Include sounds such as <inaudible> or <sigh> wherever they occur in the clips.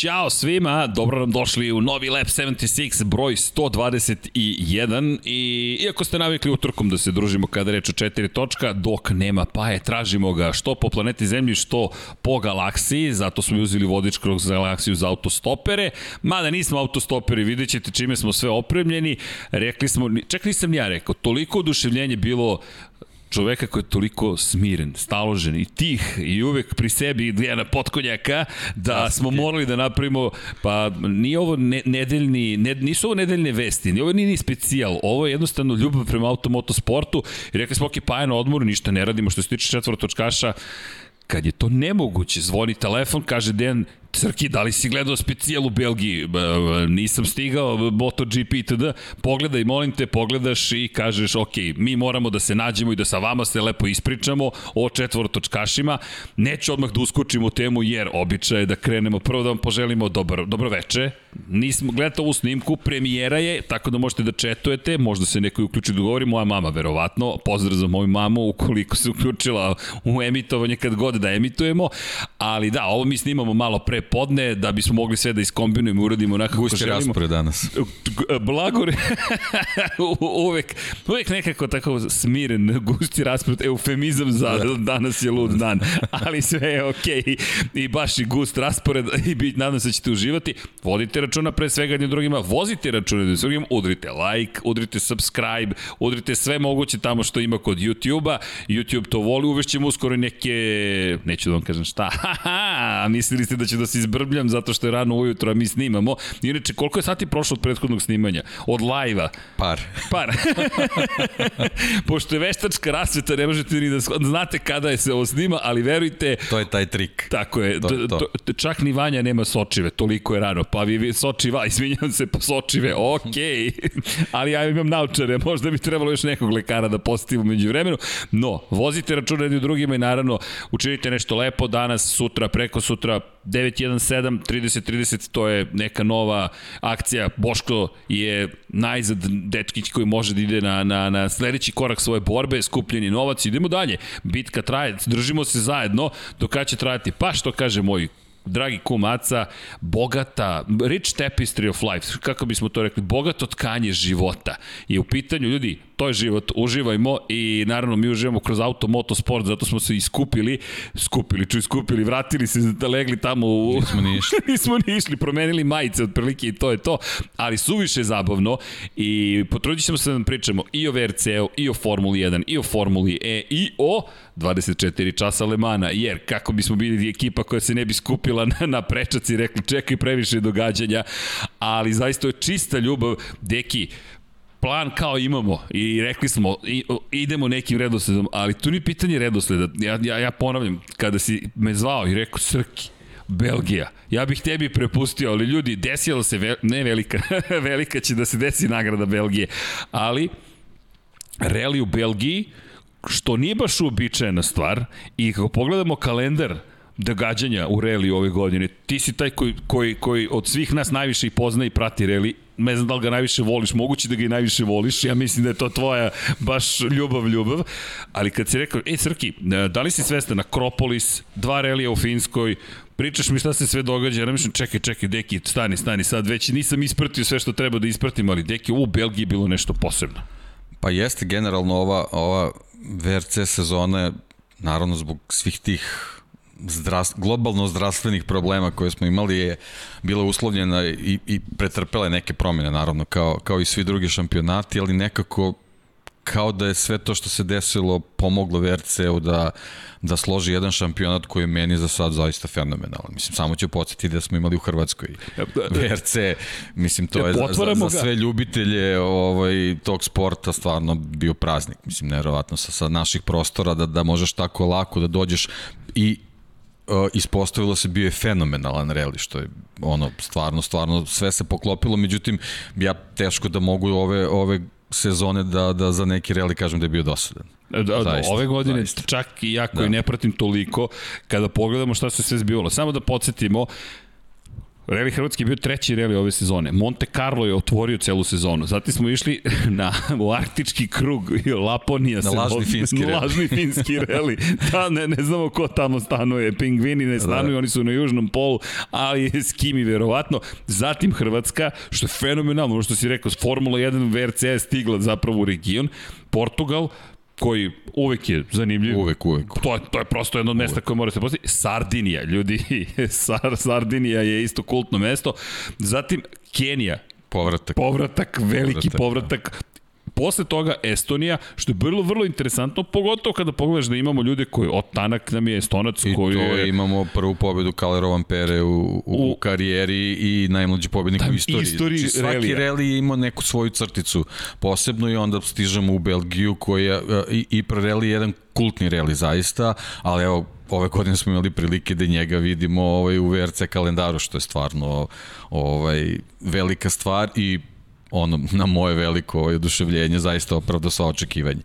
Ćao svima, dobro nam došli u novi Lab 76, broj 121 i iako ste navikli utorkom da se družimo kada reč o četiri točka, dok nema paje, tražimo ga što po planeti Zemlji, što po galaksiji, zato smo uzeli vodič kroz galaksiju za autostopere, mada nismo autostoperi, vidjet ćete čime smo sve opremljeni, rekli smo, čak nisam ja rekao, toliko oduševljenje bilo čoveka koji je toliko smiren, staložen i tih i uvek pri sebi Dijana Potkonjaka da Klasike. smo morali da napravimo, pa nije ovo ne, nedeljni, ne, nisu ovo nedeljne vesti, nije ovo nije ni specijal, ovo je jednostavno ljubav prema automotosportu i rekli smo, ok, pa je na odmoru, ništa ne radimo što se tiče četvrtočkaša, kad je to nemoguće, zvoni telefon, kaže Dejan, Crki, da li si gledao specijal u Belgiji? Nisam stigao, MotoGP itd. Pogledaj, molim te, pogledaš i kažeš, ok, mi moramo da se nađemo i da sa vama se lepo ispričamo o četvorotočkašima. Neću odmah da uskočim u temu, jer običaj je da krenemo prvo da vam poželimo dobro, dobro veče. Nismo, gledate ovu snimku, premijera je, tako da možete da četujete, možda se neko uključi da govori, moja mama verovatno, pozdrav za moju mamu ukoliko se uključila u emitovanje kad god da emitujemo, ali da, ovo mi snimamo malo pre podne da bismo mogli sve da iskombinujemo i uradimo onako kako želimo. Raspored danas. Blagor, <laughs> uvek, uvek nekako tako smiren, gusti raspored, eufemizam za da. danas je lud dan, ali sve je okej okay. i baš i gust raspored i bit, nadam se da ćete uživati. Vodite računa pre svega jednim drugima, vozite računa jednim drugima, udrite like, udrite subscribe, udrite sve moguće tamo što ima kod YouTube-a, YouTube to voli, uvešćemo uskoro neke, neću da vam kažem šta, <laughs> mislili ste da će da se izbrbljam zato što je rano ujutro, a mi snimamo. Inače, koliko je sati prošlo od prethodnog snimanja? Od lajva? Par. Par. <laughs> Pošto je veštačka rasveta, ne možete ni da znate kada je se ovo snima, ali verujte... To je taj trik. Tako je. To, to. To, čak ni Vanja nema sočive, toliko je rano. Pa vi sočiva, izvinjam se po sočive, okej. Okay. <laughs> ali ja imam naučare, možda bi trebalo još nekog lekara da postavimo među vremenu. No, vozite računa jedni drugima i naravno učinite nešto lepo danas, sutra, preko sutra, 917 3030 to je neka nova akcija. Boško je najzad dečkić koji može da ide na, na, na sledeći korak svoje borbe, skupljeni novac, idemo dalje. Bitka traje, držimo se zajedno, do kada će trajati? Pa što kaže moj dragi kumaca, bogata, rich tapestry of life, kako bismo to rekli, bogato tkanje života. I u pitanju, ljudi, to je život, uživajmo i naravno mi uživamo kroz auto, moto, sport, zato smo se iskupili, skupili, čuj, skupili, vratili se, legli tamo u... Nismo ni <laughs> išli. nismo ni išli, promenili majice otprilike i to je to, ali suviše zabavno i potrudit ćemo se da pričamo i o VRC-u, i o Formuli 1, i o Formuli E, i o 24 časa Lemana, jer kako bismo bili ekipa koja se ne bi skupila na, na prečaci i rekli čekaj previše događanja, ali zaista je čista ljubav, deki, plan kao imamo i rekli smo i, idemo nekim redosledom, ali tu ni pitanje redosleda. Ja, ja, ja ponavljam, kada si me zvao i rekao Srki, Belgija. Ja bih tebi prepustio, ali ljudi, desilo se, ve, ne velika, <laughs> velika će da se desi nagrada Belgije, ali reli u Belgiji, što nije baš uobičajena stvar i kako pogledamo kalendar događanja u reli ove godine, ti si taj koji, koji, koji od svih nas najviše i pozna i prati reli, ne znam da li ga najviše voliš, moguće da ga i najviše voliš, ja mislim da je to tvoja baš ljubav, ljubav, ali kad si rekao, ej Srki, da li si svestan, Akropolis, dva relija u Finskoj, pričaš mi šta se sve događa, ja mislim, čekaj, čekaj, deki, stani, stani, sad već nisam ispratio sve što treba da ispratim, ali deki, u Belgiji je bilo nešto posebno. Pa jeste generalno ova, ova VRC sezona, naravno zbog svih tih zdravst, globalno zdravstvenih problema koje smo imali je bila uslovljena i, i pretrpela neke promjene naravno kao, kao i svi drugi šampionati, ali nekako kao da je sve to što se desilo pomoglo VRC-u da, da složi jedan šampionat koji je meni za sad zaista fenomenalan. Mislim, samo ću podsjeti da smo imali u Hrvatskoj VRC, mislim, to je za, za, za sve ljubitelje ovaj, tog sporta stvarno bio praznik. Mislim, nevjerovatno sa, sa naših prostora da, da možeš tako lako da dođeš i ispostavilo se bio je fenomenalan reli, što je ono, stvarno, stvarno sve se poklopilo, međutim, ja teško da mogu ove, ove sezone da, da za neki reli kažem da je bio dosadan. Da, da, zaista, ove godine zaista. čak i ja koji da. ne pratim toliko, kada pogledamo šta se sve zbivalo. Samo da podsjetimo, Reli Hrvatski je bio treći reli ove sezone. Monte Carlo je otvorio celu sezonu. Zatim smo išli <laughs> na, u arktički krug, Laponija. Na lažni finski <laughs> reli. Lažni finski reli. Da, ne, ne znamo ko tamo stanuje. Pingvini ne stanuju, da. oni su na južnom polu, ali skimi verovatno. Zatim Hrvatska, što je fenomenalno, što si rekao, Formula 1 VRC je stigla zapravo u region. Portugal, koji uvek je zanimljiv. Uvek, uvek. To je, to je prosto jedno od mesta koje mora se postaviti. Sardinija, ljudi, <laughs> Sar, Sardinija je isto kultno mesto. Zatim, Kenija, Povratak. Povratak, veliki povratak. povratak Posle toga Estonija, što je bilo vrlo interesantno, pogotovo kada pogledaš da imamo ljude koji, od Tanak nam je Estonac I koji je... imamo prvu pobedu Kalerovan Pere u, u, u karijeri i najmlađi pobednik u istoriji. istoriji znači, svaki reli ima neku svoju crticu posebno i onda stižemo u Belgiju koja e, i, i reli je jedan kultni reli zaista, ali evo ove godine smo imali prilike da njega vidimo ovaj, u VRC kalendaru, što je stvarno ovaj, velika stvar i ono, na moje veliko oduševljenje, zaista opravda sva očekivanja.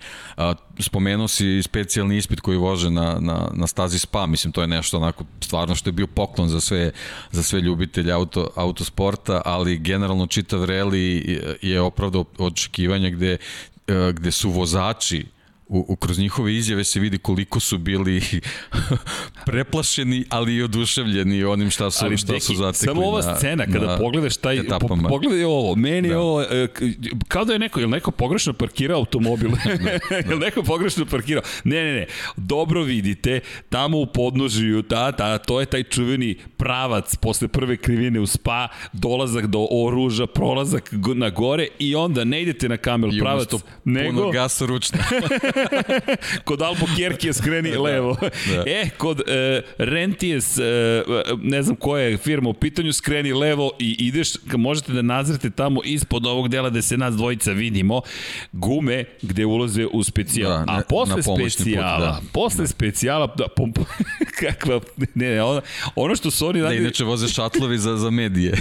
Spomenuo si specijalni ispit koji vože na, na, na stazi SPA, mislim, to je nešto onako stvarno što je bio poklon za sve, za sve ljubitelje auto, autosporta, ali generalno čitav reli je opravdao očekivanja gde, gde su vozači u, u, kroz njihove izjave se vidi koliko su bili <laughs> preplašeni, ali i oduševljeni onim šta su, ali, šta deki, su zatekli Samo ova na, scena, kada na pogledaš taj, po, pogledaj ovo, meni da. ovo, e, kao da je neko, je neko pogrešno parkirao automobil? da, da. je neko pogrešno parkirao? Ne, ne, ne, dobro vidite, tamo u podnožiju, ta, ta, to je taj čuveni pravac posle prve krivine u spa, dolazak do oruža, prolazak na gore i onda ne idete na kamel I pravac, nego... Puno gasa ručno. <laughs> <laughs> kod Albuquerque skreni da, levo. Da. E, kod uh, Renties, uh, ne znam koja je firma u pitanju, skreni levo i ideš, možete da nazrete tamo ispod ovog dela gde se nas dvojica vidimo, gume gde ulaze u specijal. Da, ne, A posle specijala, put, da. posle da. specijala, da, pom, <laughs> kakva, ne, ne, ono, ono što su oni radi... Ne, inače voze šatlovi za, za medije.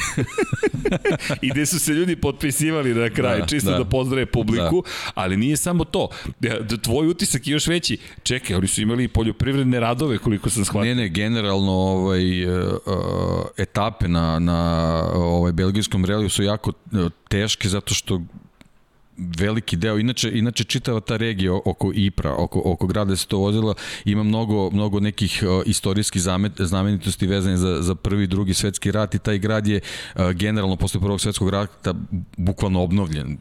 <laughs> I gde su se ljudi potpisivali na kraj, da, čisto da, da pozdrave publiku, da. ali nije samo to tvoj utisak je još veći. Čekaj, oni su imali poljoprivredne radove koliko sam shvatio. Ne, ne, generalno ovaj, uh, etape na, na ovaj, belgijskom reliju su jako teške zato što veliki deo, inače, inače čitava ta regija oko Ipra, oko, oko grada se to vozila, ima mnogo, mnogo nekih uh, istorijskih zamet, znamenitosti vezane za, za prvi i drugi svetski rat i taj grad je uh, generalno posle prvog svetskog rata bukvalno obnovljen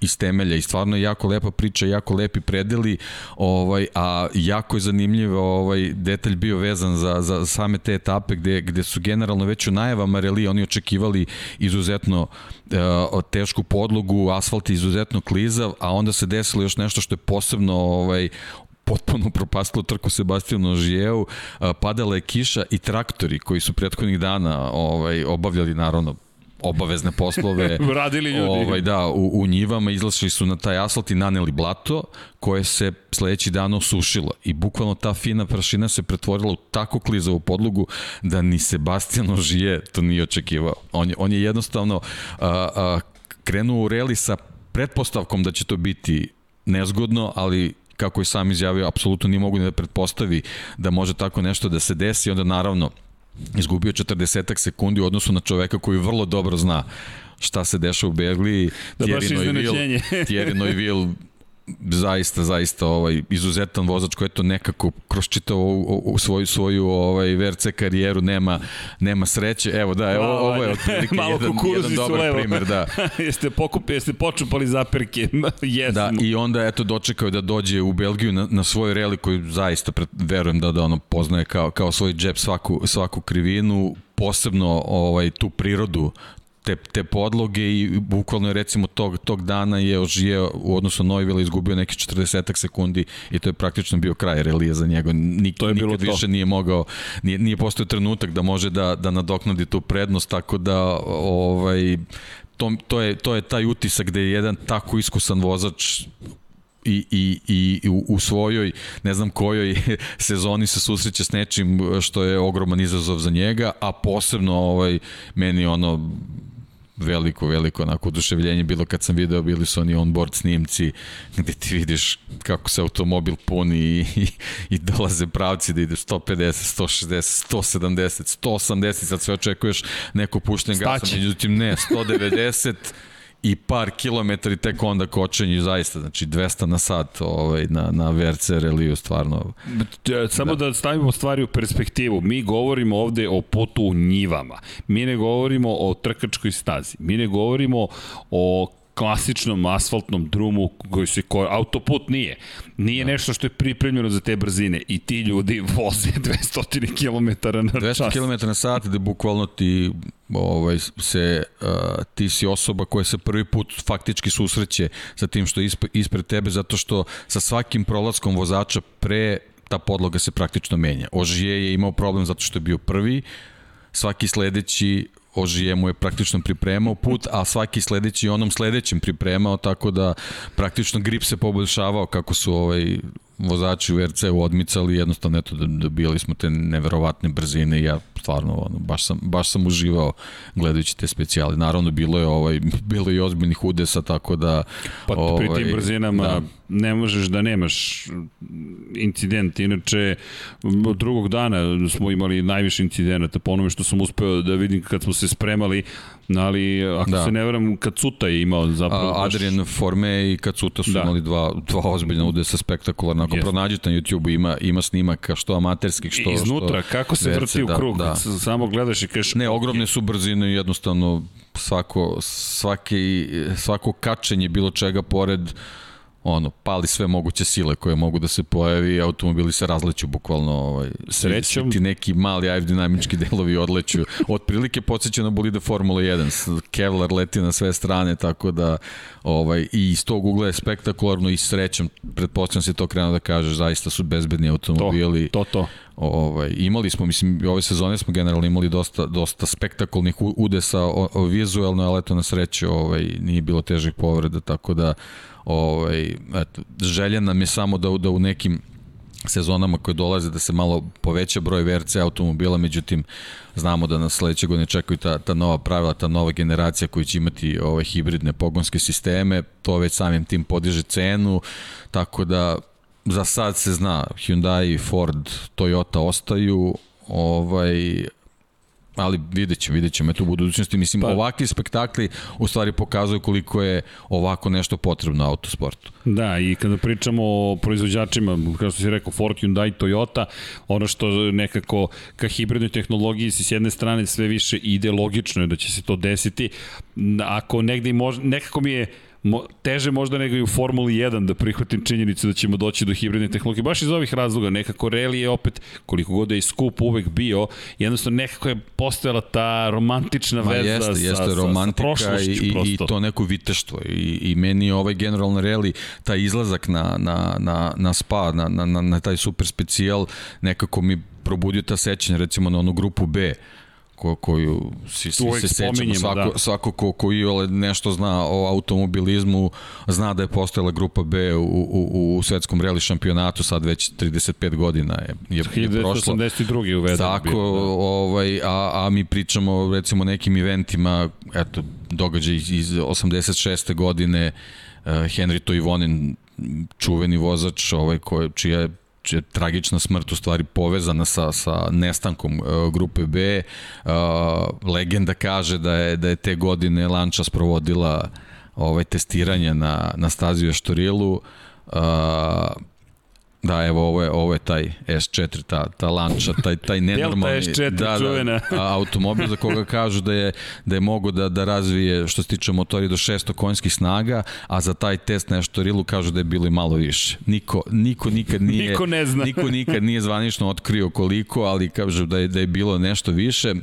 iz temelja i stvarno je jako lepa priča, jako lepi predeli, ovaj, a jako je zanimljiv ovaj, detalj bio vezan za, za same te etape gde, gde su generalno već u najavama reli oni očekivali izuzetno uh, tešku podlogu, asfalt je izuzetno klizav, a onda se desilo još nešto što je posebno ovaj, potpuno propastilo trku Sebastijanu Ožijeu, padala je kiša i traktori koji su prethodnih dana ovaj, obavljali naravno obavezne poslove. <laughs> Radili ljudi. Ovaj, da, u, u njivama izlašli su na taj asfalt i naneli blato koje se sledeći dan osušilo. I bukvalno ta fina prašina se pretvorila u tako klizavu podlogu da ni Sebastian Ožije to nije očekivao. On je, on je jednostavno a, a, krenuo u reli sa pretpostavkom da će to biti nezgodno, ali kako je sam izjavio, apsolutno nije mogu da pretpostavi da može tako nešto da se desi, onda naravno izgubio 40 sekundi u odnosu na čoveka koji vrlo dobro zna šta se deša u Berliji. Da baš iznenađenje. Thierry <laughs> Neuville zaista, zaista ovaj, izuzetan vozač koji je to nekako kroz čitao u, u svoju, svoju ovaj, VRC karijeru nema, nema sreće. Evo da, evo, ovo je otprilike <laughs> jedan, jedan dobar levo. primer. Da. <laughs> jeste, pokupi, jeste počupali zaperke. <laughs> yes. Da, i onda eto dočekao da dođe u Belgiju na, na svoj reli koji zaista pred, verujem da, da ono poznaje kao, kao svoj džep svaku, svaku krivinu posebno ovaj tu prirodu te, te podloge i bukvalno je recimo tog, tog dana je Ožije u odnosu na Novivila izgubio neki 40 sekundi i to je praktično bio kraj relije za njega. Nik, to je nikad bilo više to. nije mogao, nije, nije postao trenutak da može da, da nadoknadi tu prednost, tako da ovaj, to, to, je, to je taj utisak gde je jedan tako iskusan vozač i, i, i u, u svojoj, ne znam kojoj <laughs> sezoni se susreće s nečim što je ogroman izazov za njega, a posebno ovaj, meni ono veliko, veliko onako oduševljenje bilo kad sam video, bili su oni onboard snimci gde ti vidiš kako se automobil puni i, i, i dolaze pravci da ide 150, 160, 170, 180, sad sve očekuješ neko pušten gasa, međutim ne, 190 i par kilometri tek onda kočenje zaista, znači 200 na sat ovaj, na, na VRC reliju stvarno. Samo da. da stavimo stvari u perspektivu, mi govorimo ovde o putu u njivama, mi ne govorimo o trkačkoj stazi, mi ne govorimo o klasičnom asfaltnom drumu koji se koji autoput nije. Nije da. nešto što je pripremljeno za te brzine i ti ljudi voze <laughs> 200 km na čas. 200 km na sat da bukvalno ti ovaj, se, uh, ti si osoba koja se prvi put faktički susreće sa tim što je ispred tebe zato što sa svakim prolaskom vozača pre ta podloga se praktično menja. Ožije je imao problem zato što je bio prvi, svaki sledeći Ožije mu je praktično pripremao put, a svaki sledeći onom sledećem pripremao, tako da praktično grip se poboljšavao kako su ovaj vozači u RC-u odmicali, jednostavno eto dobijali smo te neverovatne brzine i ja stvarno ono, baš, sam, baš sam uživao gledajući te specijale. Naravno bilo je ovaj <laughs> bilo je i ozbiljnih udesa tako da pa ovaj, pri tim ovaj, brzinama da. ne možeš da nemaš incident. Inače od drugog dana smo imali najviše incidenata po onome što sam uspeo da vidim kad smo se spremali ali ako da. se ne varam, Kacuta je imao zapravo... A, Adrian Forme i Kacuta su da. imali dva, dva ozbiljna udesa spektakularna. Ako yes. pronađete na YouTube ima, ima snimaka što amaterskih, što... Iznutra, što kako se vrti u da, krug, da. samo gledaš i kažeš... Ne, ogromne su brzine i jednostavno svako, svaki, svako kačenje bilo čega pored ono, pali sve moguće sile koje mogu da se pojavi i automobili se razleću bukvalno ovaj, srećom ti neki mali aerodinamički <laughs> delovi odleću. Otprilike podsjeća na bolide Formula 1 Kevlar leti na sve strane tako da ovaj, i iz tog ugla je spektakularno i srećom pretpostavljam se to krenuo da kažeš zaista su bezbedni automobili. To, to, to. Ovaj, imali smo, mislim, ove sezone smo generalno imali dosta, dosta spektakulnih udesa o, o vizualno, ali eto na sreću ovaj, nije bilo težih povreda, tako da Ovaj, eto, želja nam je samo da, da u nekim sezonama koje dolaze da se malo poveća broj VRC automobila, međutim znamo da nas sledeće godine čekaju ta, ta nova pravila, ta nova generacija koji će imati ove hibridne pogonske sisteme, to već samim tim podiže cenu, tako da za sad se zna Hyundai, Ford, Toyota ostaju, ovaj, ali vidjet ćemo, vidjet ćemo eto u budućnosti. Mislim, pa, ovakvi spektakli u stvari pokazuju koliko je ovako nešto potrebno autosportu. Da, i kada pričamo o proizvođačima, kao što si rekao, Ford, Hyundai, Toyota, ono što nekako ka hibridnoj tehnologiji si s jedne strane sve više ide, logično je da će se to desiti. Ako negde mož, nekako mi je mo, teže možda nego i u Formuli 1 da prihvatim činjenicu da ćemo doći do hibridne tehnologije. Baš iz ovih razloga, nekako reli je opet, koliko god je i skup uvek bio, jednostavno nekako je postojala ta romantična Ma, veza jeste, sa, jeste, sa, romantika sa i, i, i to neko viteštvo. I, I meni je ovaj generalno reli, taj izlazak na, na, na, na spa, na, na, na, na taj super specijal, nekako mi probudio ta sećanja, recimo na onu grupu B, ko, koju si, svi se sećamo, svako, da. svako ko, ko i nešto zna o automobilizmu, zna da je postojala grupa B u, u, u svetskom reli šampionatu, sad već 35 godina je, je, je prošlo. 1982. uveden. Tako, bio, da. ovaj, a, a mi pričamo recimo nekim eventima, eto, događaj iz, iz 86. godine, uh, Henry Toivonen, čuveni vozač, ovaj, koji, čija je tragična smrt u stvari povezana sa, sa nestankom uh, grupe B. Uh, legenda kaže da je, da je te godine Lanča sprovodila ovaj testiranje na, na stazi u Štorilu. Uh, Da, evo, ovo je, ovo je taj S4, ta, ta lanča, taj, taj nenormalni S4, da, da, automobil za koga kažu da je, da je mogo da, da razvije, što se tiče motori, do 600 konjskih snaga, a za taj test na Štorilu kažu da je bilo i malo više. Niko, niko nikad nije, niko, ne zna. niko nikad nije zvanično otkrio koliko, ali kažu da je, da je bilo nešto više.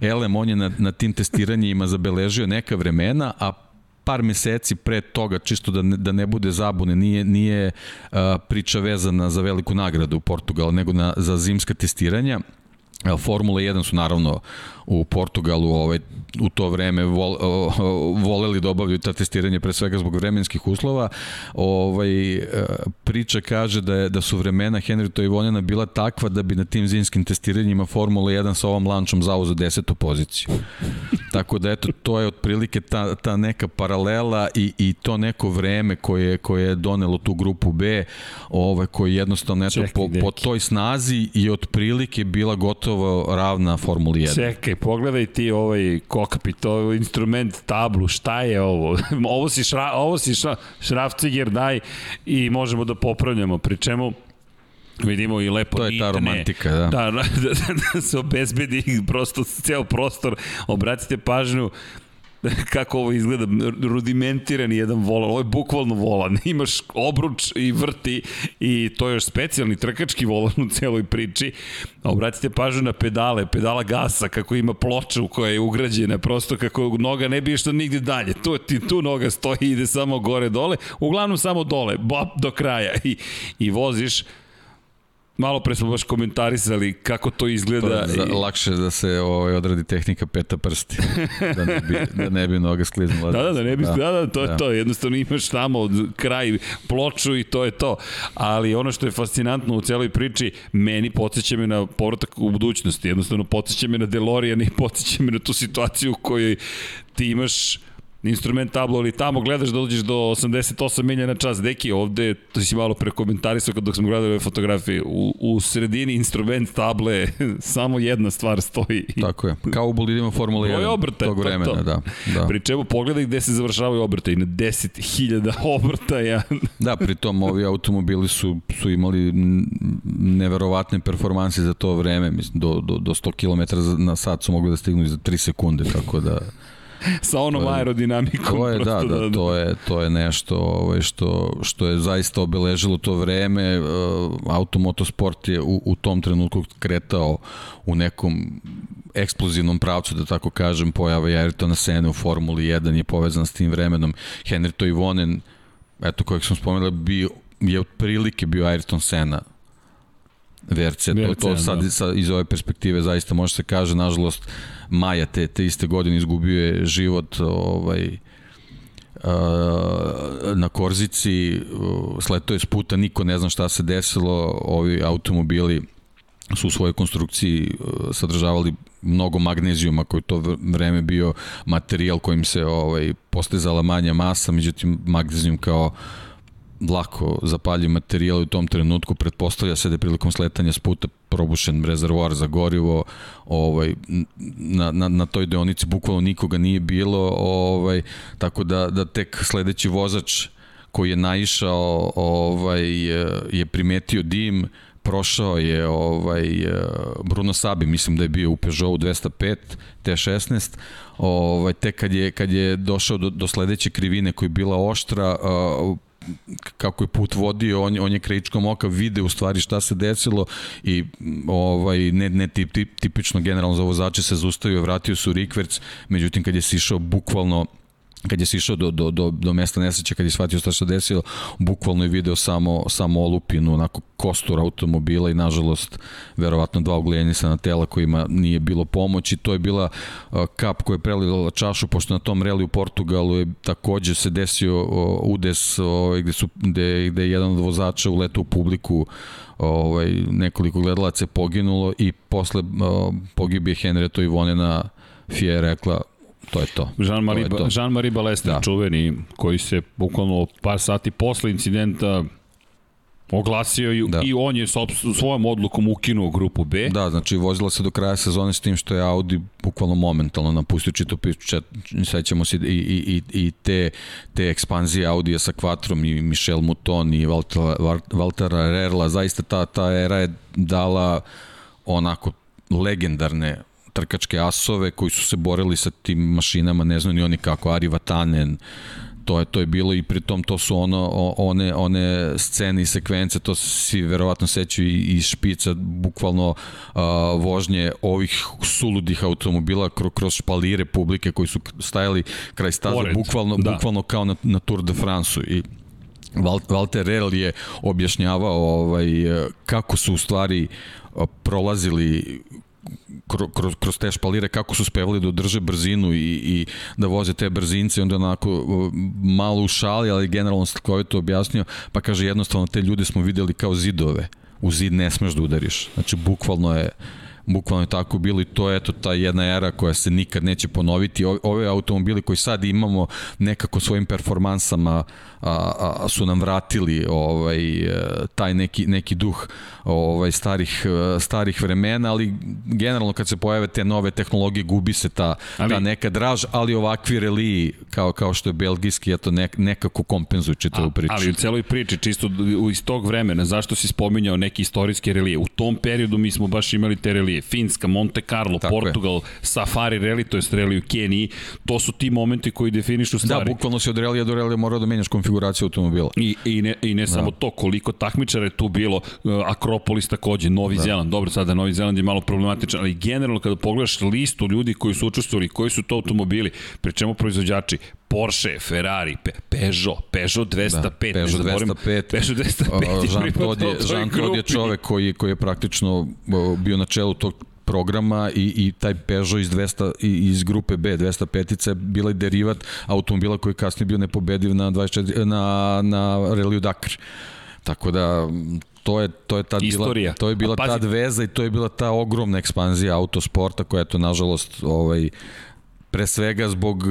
Elem, on je na, na tim testiranjima zabeležio neka vremena, a par meseci pre toga, čisto da ne, da ne bude zabune, nije, nije uh, priča vezana za veliku nagradu u Portugal, nego na, za zimska testiranja Formula 1 su naravno u Portugalu ovaj, u to vreme vol, voleli da obavljaju ta testiranje pre svega zbog vremenskih uslova. Ovaj, e, priča kaže da, je, da su vremena Henry Ivonjana bila takva da bi na tim zimskim testiranjima Formula 1 sa ovom lančom za desetu poziciju. Tako da eto, to je otprilike ta, ta neka paralela i, i to neko vreme koje, koje je donelo tu grupu B, ovaj, koji jednostavno eto, Čekaj, po, po toj snazi i otprilike bila gotovo ravna Formula 1. Čekaj, Čekaj, pogledaj ti ovaj kokpit, ovaj instrument, tablu, šta je ovo? <laughs> ovo si, šra, ovo si šra, šrafciger daj i možemo da popravljamo, pri čemu vidimo i lepo to je ta romantika da. Da, <laughs> da, da, da se obezbedi prosto ceo prostor obratite pažnju <laughs> kako ovo izgleda, rudimentiran jedan volan, ovo je bukvalno volan, <laughs> imaš obruč i vrti i to je još specijalni trkački volan u celoj priči, a obratite pažnju na pedale, pedala gasa, kako ima ploču koja je ugrađena, prosto kako noga ne bi što nigde dalje, tu, ti, tu noga stoji ide samo gore dole, uglavnom samo dole, bop, do kraja. <laughs> I, i voziš, Malo pre smo baš komentarisali kako to izgleda. To je lakše da se ovaj, odradi tehnika peta prsti, da ne bi, da ne bi noga skliznula. da, da, da, ne bi, da, da, da to da. je to. Jednostavno imaš tamo od kraj ploču i to je to. Ali ono što je fascinantno u celoj priči, meni podsjeća me na povratak u budućnosti. Jednostavno podsjeća me na DeLorean i podsjeća me na tu situaciju u kojoj ti imaš instrument tablo, ali tamo gledaš da dođeš do 88 milja na čas. Deki, ovde, to si malo prekomentarisao kad dok smo gledali ove fotografije, u, u sredini instrument table, <laughs> samo jedna stvar stoji. Tako je, kao u bolidima Formula 1 obrte, tog vremena, to, to. da. da. Pri čemu pogledaj gde se završavaju obrte i na 10.000 <laughs> obrtaja. da, pri tom ovi automobili su, su imali neverovatne performanse za to vreme, mislim, do, do, do 100 km na sat su mogli da stignu za 3 sekunde, tako da <laughs> sa onom aerodinamikom. To je, da, da, da, to je, to je nešto ovaj, što, što je zaista obeležilo to vreme. Uh, automotosport je u, u tom trenutku kretao u nekom eksplozivnom pravcu, da tako kažem, pojava Ayrtona Sene u Formuli 1 je povezan s tim vremenom. Henry Toivonen, eto kojeg sam spomenula, bio, je otprilike bio Ayrton Sena VRC, to, to sad da. sa, iz ove perspektive zaista može se kaže, nažalost Maja te, te iste godine izgubio je život ovaj, na Korzici, sleto je s puta, niko ne zna šta se desilo, ovi automobili su u svojoj konstrukciji sadržavali mnogo magnezijuma koji to vreme bio materijal kojim se ovaj postizala manja masa, međutim magnezijum kao lako zapaljiv materijal u tom trenutku pretpostavlja se da je prilikom sletanja s puta probušen rezervoar za gorivo ovaj, na, na, na toj deonici bukvalno nikoga nije bilo ovaj, tako da, da tek sledeći vozač koji je naišao ovaj, je primetio dim prošao je ovaj Bruno Sabi, mislim da je bio u Peugeotu 205 T16. Ovaj tek kad je kad je došao do, do sledeće krivine koja je bila oštra, kako je put vodio, on, on je krajičkom oka vide u stvari šta se desilo i ovaj, ne, ne tip, tip, tipično generalno za vozače se zaustavio, vratio su rikverc, međutim kad je sišao bukvalno kad je sišao do, do, do, do mesta nesreće, kad je shvatio šta se desilo, bukvalno je video samo, samo olupinu, onako kostur automobila i nažalost verovatno dva ugljenisa na tela kojima nije bilo pomoći. To je bila kap koja je prelila čašu, pošto na tom reli u Portugalu je takođe se desio udes ovaj, gde, su, gde, gde je jedan od vozača uletao u publiku ovaj, nekoliko gledalaca je poginulo i posle uh, pogibije Henrietta Ivonena Fije rekla to je to. Jean-Marie to Jean Balester, da. čuveni, koji se bukvalno par sati posle incidenta oglasio i, da. i on je svojom odlukom ukinuo grupu B. Da, znači vozila se do kraja sezone s tim što je Audi bukvalno momentalno napustio čito piću, sećamo se i, i, i, i te, te ekspanzije Audija sa Quattrom i Michel Mouton i Valtera, Valtera Rerla, zaista ta, ta era je dala onako legendarne trkačke asove koji su se borili sa tim mašinama, ne znam ni oni kako, Ari Vatanen, to je to je bilo i pritom to su ono one one scene i sekvence to svi verovatno sećaju i iz špica bukvalno uh, vožnje ovih suludih automobila kroz, kroz špalire publike koji su stajali kraj staze Pored. bukvalno da. bukvalno kao na, na Tour de France i Walter Rell je objašnjavao ovaj kako su u stvari prolazili kroz, kroz te špalire kako su spevali da održe brzinu i, i da voze te brzince onda onako malo u šali, ali generalno to objasnio, pa kaže jednostavno te ljude smo videli kao zidove u zid ne smeš da udariš. Znači, bukvalno je bukvalno je tako bilo i to je eto ta jedna era koja se nikad neće ponoviti. Ove automobili koji sad imamo nekako svojim performansama a, a, su nam vratili ovaj e, taj neki neki duh ovaj starih e, starih vremena, ali generalno kad se pojave te nove tehnologije gubi se ta ali, ta neka draž, ali ovakvi reliji kao kao što je belgijski eto nek, nekako kompenzuju čitavu priču. Ali u celoj priči čisto iz tog vremena zašto si spominjao neki istorijske relije? U tom periodu mi smo baš imali te relije, Finska, Monte Carlo, Tako Portugal, je. Safari reli, to je reli u Keniji, to su ti momenti koji definišu da, stvari. Da, bukvalno si od relija do relija morao da menjaš konfiguraciju automobila. I, i ne, i ne da. samo to, koliko takmičara je tu bilo, uh, Akropolis takođe, Novi da. Zeland, dobro sada Novi Zeland je malo problematičan, ali generalno kada pogledaš listu ljudi koji su učestvovali, koji su to automobili, pre čemu proizvođači, Porsche, Ferrari, Pe Peugeot, Peugeot 205, da, Peugeot 205, Peugeot 205 Jean Claude je, Jean Claude je čovek koji, koji je praktično bio na čelu tog programa i, i taj Peugeot iz, 200, iz grupe B 205 je bila i derivat automobila koji je kasnije bio nepobediv na, 24, na, na Reliju Dakar. Tako da to je to je tad Istorija. bila to je bila tad veza i to je bila ta ogromna ekspanzija autosporta koja je to nažalost ovaj pre svega zbog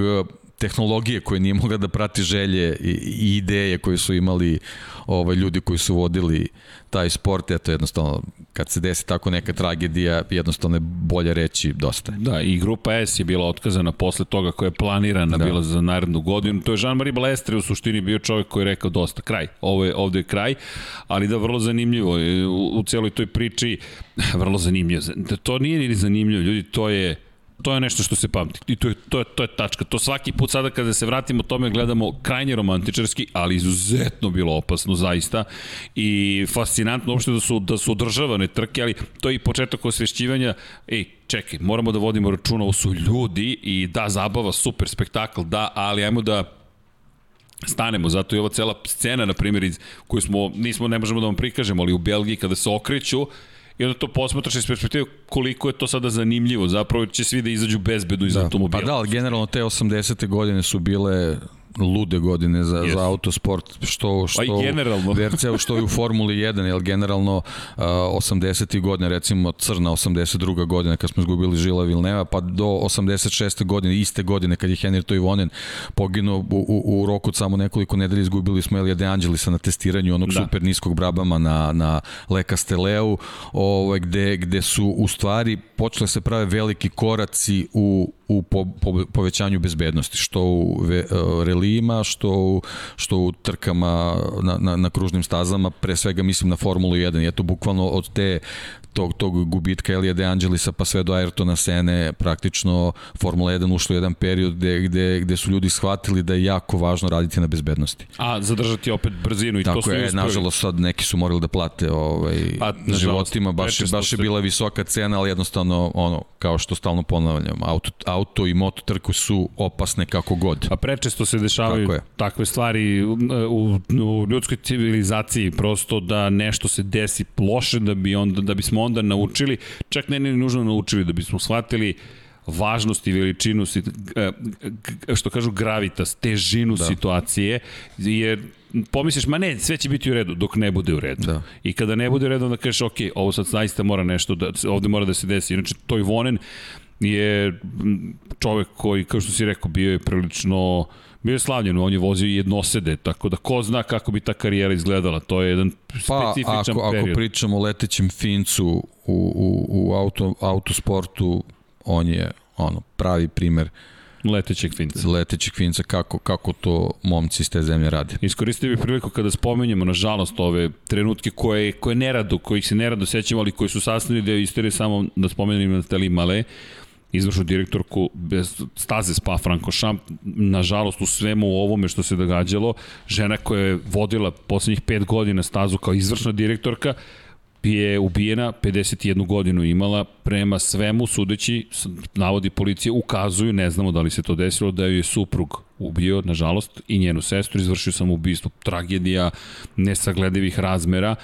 tehnologije koje nije mogla da prati želje i, i ideje koje su imali ovaj, ljudi koji su vodili taj sport, eto jednostavno kad se desi tako neka tragedija, jednostavno je bolje reći dosta. Da, i grupa S je bila otkazana posle toga koja je planirana da. bila za narednu godinu. To je Jean-Marie Balestre u suštini bio čovjek koji je rekao dosta, kraj, ovo je, ovde je kraj, ali da vrlo zanimljivo u, u celoj toj priči, <laughs> vrlo zanimljivo. To nije ni zanimljivo, ljudi, to je to je nešto što se pamti. I to je, to je, to je tačka. To svaki put sada kada se vratimo tome gledamo krajnje romantičarski, ali izuzetno bilo opasno zaista i fascinantno uopšte da su, da su održavane trke, ali to je i početak osvešćivanja, ej, čekaj, moramo da vodimo računa, ovo su ljudi i da, zabava, super, spektakl, da, ali ajmo da stanemo, zato je ova cela scena, na primjer, koju smo, nismo, ne možemo da vam prikažemo, ali u Belgiji kada se okreću, i onda to posmatraš iz perspektive koliko je to sada zanimljivo, zapravo će svi da izađu bezbedno iz da. automobila. Pa da, ali generalno te 80. godine su bile lude godine za, yes. za autosport, što, što pa generalno. <laughs> VRC, što je u Formuli 1, jer generalno uh, 80. godine, recimo crna 82. godina kad smo izgubili Žila Vilneva, pa do 86. godine, iste godine kad je Henry Toivonen poginuo u, u, u roku samo nekoliko nedelja izgubili smo Elija De Angelisa na testiranju onog da. super niskog brabama na, na Le Castelleu, ovaj, gde, gde su u stvari počele se prave veliki koraci u u po, po, povećanju bezbednosti, što u ve, uh, relijima, što u, što u trkama na, na, na kružnim stazama, pre svega mislim na Formulu 1. Je to bukvalno od te tog, tog gubitka Elija De Angelisa pa sve do Ayrtona Sene praktično Formula 1 ušlo jedan period gde, gde, gde su ljudi shvatili da je jako važno raditi na bezbednosti. A zadržati opet brzinu i Tako to su je, nažalost sad neki su morali da plate ovaj, pa, životima, baš, baš je bila visoka cena, ali jednostavno ono, kao što stalno ponavljam, auto, auto i moto trku su opasne kako god. A prečesto se dešavaju takve stvari u, u, u ljudskoj civilizaciji, prosto da nešto se desi loše da bi onda da bismo onda naučili, čak ne ne nužno naučili, da bismo shvatili važnost i veličinu, e, što kažu gravitas, težinu da. situacije, jer pomisliš, ma ne, sve će biti u redu, dok ne bude u redu. Da. I kada ne bude u redu, onda kažeš, ok, ovo sad zaista mora nešto, da, ovde mora da se desi. Inače, Toj Vonen je čovek koji, kao što si rekao, bio je prilično bio je slavljen, on je vozio jednosede, tako da ko zna kako bi ta karijera izgledala, to je jedan specifičan pa, ako, period. ako pričamo o letećem Fincu u, u, u auto, autosportu, on je ono pravi primer letećeg finca. Letećeg finca, kako, kako to momci iz te zemlje rade. Iskoristio bih priliku kada spomenjemo, nažalost, ove trenutke koje, koje nerado, kojih se nerado sećamo, ali koji su sastavni deo istorije, samo da spomenem Natali Male, izvršnu direktorku bez staze Spa Francorchamps, nažalost u svemu ovome što se događalo, žena koja je vodila poslednjih pet godina stazu kao izvršna direktorka, je ubijena, 51 godinu imala, prema svemu sudeći, navodi policije, ukazuju, ne znamo da li se to desilo, da ju je suprug ubio, nažalost, i njenu sestru, izvršio sam ubistvo, tragedija nesagledivih razmera,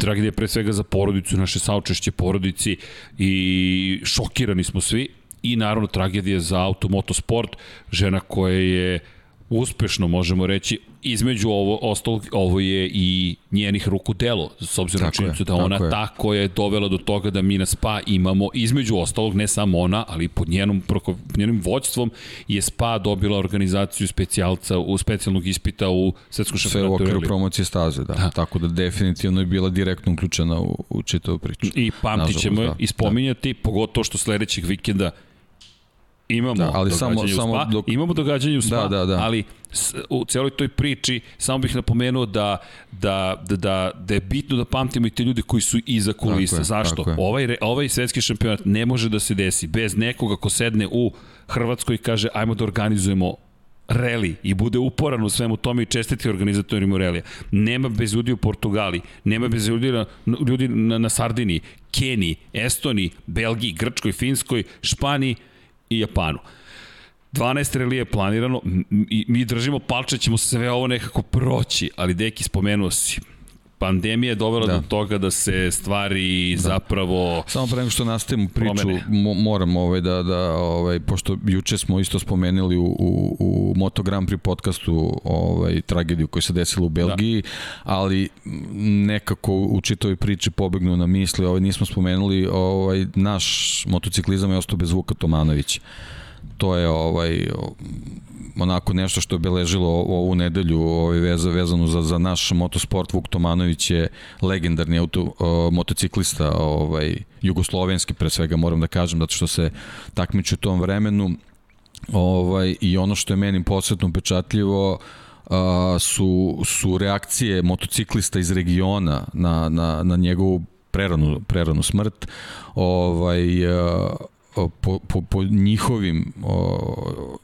Tragedija pre svega za porodicu, naše saučešće porodici i šokirani smo svi. I naravno tragedija za automotosport, žena koja je uspešno, možemo reći, između ovo, ostalog, ovo je i njenih ruku delo, s obzirom na činjenicu da ona ta koja je dovela do toga da mi na SPA imamo, između ostalog, ne samo ona, ali pod njenom, proko, njenim vođstvom je SPA dobila organizaciju specijalca, u specijalnog ispita u svetskom šampionatu. Sve u okviru promocije staze, da. da. Tako da definitivno je bila direktno uključena u, u čitavu priču. I pamtit ćemo da. ispominjati, da. pogotovo što sledećeg vikenda Imamo da, ali samo, samo dok... imamo događanje u spa, da, da, da. ali u celoj toj priči samo bih napomenuo da, da, da, da, da je bitno da pamtimo i te ljude koji su iza kulisa. Je, Zašto? Ovaj, ovaj svetski šampionat ne može da se desi bez nekoga ko sedne u Hrvatskoj i kaže ajmo da organizujemo reli i bude uporan u svemu tome i čestiti organizatorima relija. Nema bez ljudi u Portugali, nema bez ljudi na, ljudi na, na Sardiniji, Keniji, Estoniji, Belgiji, Grčkoj, Finskoj, Španiji, i Japanu. 12 relije je planirano, mi, mi držimo palče, ćemo sve ovo nekako proći, ali Deki spomenuo si, pandemija je dovela da. do toga da se stvari da. zapravo Samo pre nego što nastavimo priču, mo, moram ovaj da da ovaj pošto juče smo isto spomenuli u u, u Moto Grand Prix podcastu ovaj tragediju koja se desila u Belgiji, da. ali nekako u čitavoj priči pobegnu na misli, ovaj nismo spomenuli ovaj naš motociklizam je ostao bez Vuka Tomanovića to je ovaj onako nešto što je obeležilo ovu nedelju ovaj veza vezano za za naš motosport. Vuk Tomanović je legendarni auto o, motociklista ovaj jugoslovenski pre svega moram da kažem zato što se takmiči u tom vremenu. Ovaj i ono što je meni posebno pečatljivo a, su, su reakcije motociklista iz regiona na, na, na njegovu preranu, preranu smrt. Ovaj, a, po, po, po njihovim o,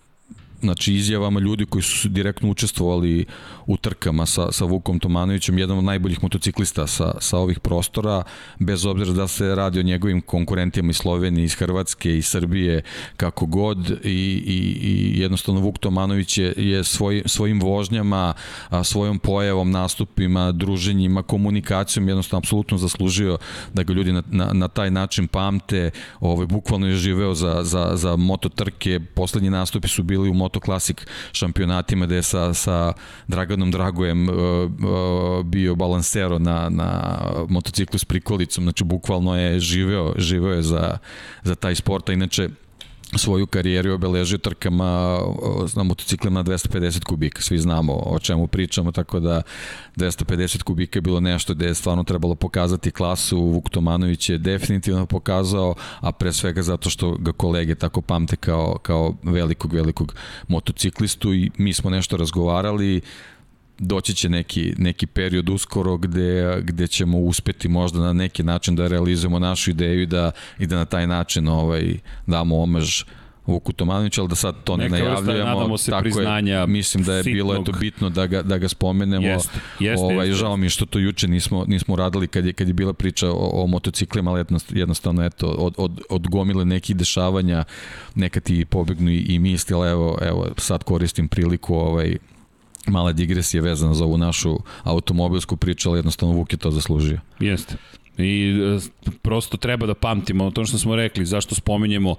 znači izjavama ljudi koji su direktno učestvovali u trkama sa, sa Vukom Tomanovićem, jedan od najboljih motociklista sa, sa ovih prostora, bez obzira da se radi o njegovim konkurentima iz Slovenije, iz Hrvatske, iz Srbije, kako god i, i, i jednostavno Vuk Tomanović je, je svoj, svojim vožnjama, a, svojom pojavom, nastupima, druženjima, komunikacijom jednostavno apsolutno zaslužio da ga ljudi na, na, na taj način pamte, ovaj, bukvalno je živeo za, za, za mototrke, poslednji nastupi su bili u Moto Classic šampionatima gde je sa, sa Draganom Dragojem uh, bio balansero na, na motociklu s prikolicom, znači bukvalno je živeo, živeo je za, za taj sport, a inače svoju karijeru obeležio trkama na motociklima na 250 kubika. Svi znamo o čemu pričamo, tako da 250 kubika je bilo nešto gde je stvarno trebalo pokazati klasu. Vuk Tomanović je definitivno pokazao, a pre svega zato što ga kolege tako pamte kao, kao velikog, velikog motociklistu i mi smo nešto razgovarali doći će neki, neki period uskoro gde, gde ćemo uspeti možda na neki način da realizujemo našu ideju i da, i da na taj način ovaj, damo omež Vuku Tomanoviću, ali da sad to ne Neka najavljujemo. Nadamo se tako priznanja je, mislim da je sitnog. bilo eto bitno da ga, da ga spomenemo. Jest, jest, ovaj, jest, žao mi je što to juče nismo, nismo radili kad je, kad je bila priča o, o motociklima, ali jednostavno eto, od, od, od gomile nekih dešavanja neka ti pobegnu i, i misli, ali evo, evo sad koristim priliku ovaj, mala digresija vezana za ovu našu automobilsku priču, ali jednostavno Vuk je to zaslužio. Jeste. I e, prosto treba da pamtimo to što smo rekli, zašto spominjemo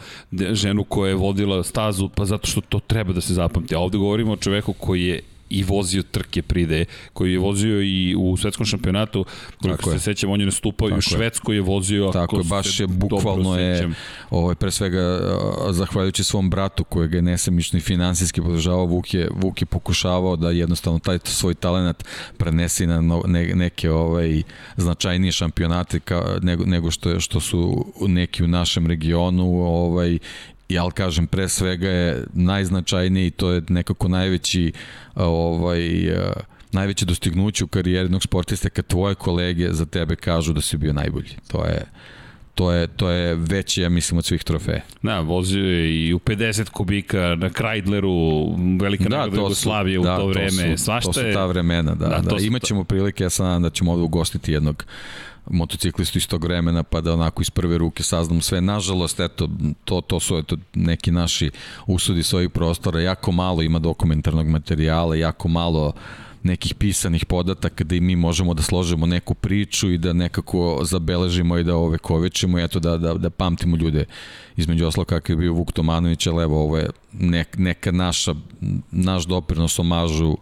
ženu koja je vodila stazu, pa zato što to treba da se zapamti. A ovde govorimo o čoveku koji je i vozio trke pride, koji je vozio i u svetskom šampionatu, koliko se sećam, on je nastupao i u Švedskoj je vozio. Tako je, baš je, bukvalno je, ovaj, pre svega, zahvaljujući svom bratu kojeg je nesemično i finansijski podržavao, Vuk je, Vuk je pokušavao da jednostavno taj svoj talent prenesi na ne, neke ovaj, značajnije šampionate ka, nego, nego što, je, što su neki u našem regionu ovaj, ja ali kažem pre svega je najznačajniji i to je nekako najveći ovaj najveće dostignuće u karijeri jednog sportista kad tvoje kolege za tebe kažu da si bio najbolji. To je to je, to je veće, ja mislim, od svih trofeja. Da, vozio je i u 50 kubika na Kreidleru, velika da, nagrada Jugoslavije u da, to vreme. To su, Svašta to su ta vremena, da. da, da. Imaćemo prilike, ja sam nadam da ćemo ovde ugostiti jednog motociklistu iz tog vremena pa da onako iz prve ruke saznamo sve. Nažalost, eto, to, to su eto, neki naši usudi svojih prostora. Jako malo ima dokumentarnog materijala, jako malo nekih pisanih podataka da i mi možemo da složimo neku priču i da nekako zabeležimo i da ove kovećemo i eto da, da, da pamtimo ljude između oslo kakav je bio Vuk Tomanović, ali evo ovo je nek, neka naša, naš doprinos omažu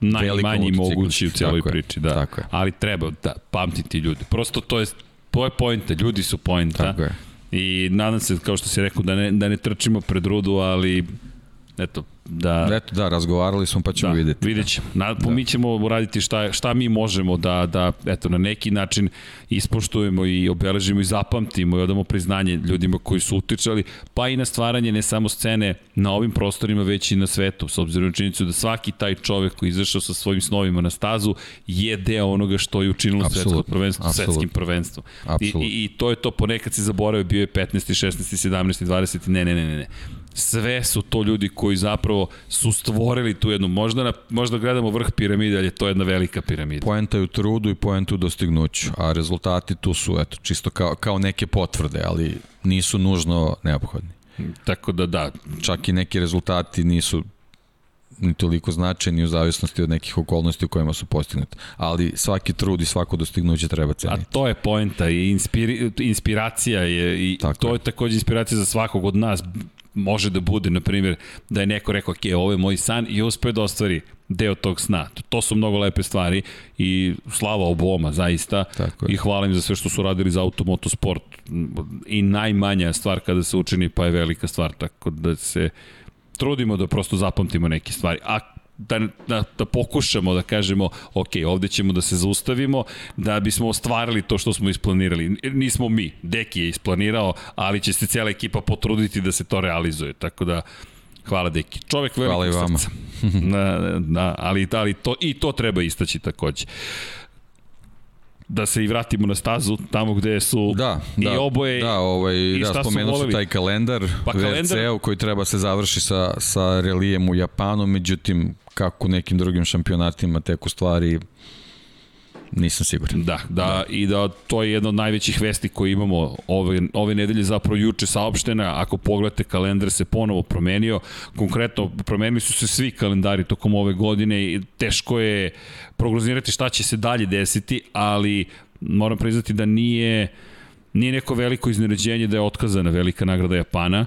najmanji mogući u cijeloj tako priči, da. Tako je. Ali treba da pamtiti ljudi. Prosto to je to je poenta, ljudi su poenta. Tako je. I nadam se, kao što si rekao, da ne, da ne trčimo pred rudu, ali eto, da... Eto da, razgovarali smo pa ćemo da, videti. Vidjet ćemo. Na, da. Mi ćemo uraditi šta, šta mi možemo da, da eto, na neki način ispoštujemo i obeležimo i zapamtimo i odamo priznanje ljudima koji su utičali, pa i na stvaranje ne samo scene na ovim prostorima, već i na svetu, s obzirom na činjenicu da svaki taj čovek koji izašao sa svojim snovima na stazu je deo onoga što je učinilo Absolut, svetsko prvenstvo, Absolut. svetskim prvenstvom. I, i, I to je to, ponekad se zaboravio, bio je 15. 16. 17. 20. Ne, ne, ne, ne. Sve su to ljudi koji zapravo su stvorili tu jednu, možda, na, možda gledamo vrh piramide, ali je to jedna velika piramida. Poenta je u trudu i poenta u dostignuću, a rezultati tu su eto, čisto kao, kao neke potvrde, ali nisu nužno neophodni. Tako da da. Čak i neki rezultati nisu ni toliko značajni u zavisnosti od nekih okolnosti u kojima su postignuti. Ali svaki trud i svako dostignuće treba ceniti. A to je poenta i inspiri, inspiracija je i Tako to je. je takođe inspiracija za svakog od nas može da bude, na primjer, da je neko rekao, ok, ovo je moj san i uspeo da ostvari deo tog sna. To su mnogo lepe stvari i slava oboma, zaista. Tako je. I hvala im za sve što su radili za automotosport. I najmanja stvar kada se učini, pa je velika stvar. Tako da se trudimo da prosto zapamtimo neke stvari. A da, da, da pokušamo da kažemo, ok, ovde ćemo da se zaustavimo, da bismo ostvarili to što smo isplanirali. Nismo mi, Deki je isplanirao, ali će se cijela ekipa potruditi da se to realizuje. Tako da, hvala Deki. Čovek velikog Hvala i vama. srca. <laughs> da, da, ali, ali to, i to treba istaći takođe da se i vratimo na stazu tamo gde su da, i da, oboje da, ovaj, i da, spomenuo su taj kalendar pa VRC-u koji treba se završi sa, sa relijem u Japanu, međutim kako u nekim drugim šampionatima tek u stvari Nisam siguran. Da, da, da, i da to je jedna od najvećih vesti koje imamo ove, ove nedelje, zapravo juče saopštena, ako pogledate kalendar se ponovo promenio, konkretno promenili su se svi kalendari tokom ove godine i teško je prognozirati šta će se dalje desiti, ali moram priznati da nije nije neko veliko iznenađenje da je otkazana velika nagrada Japana,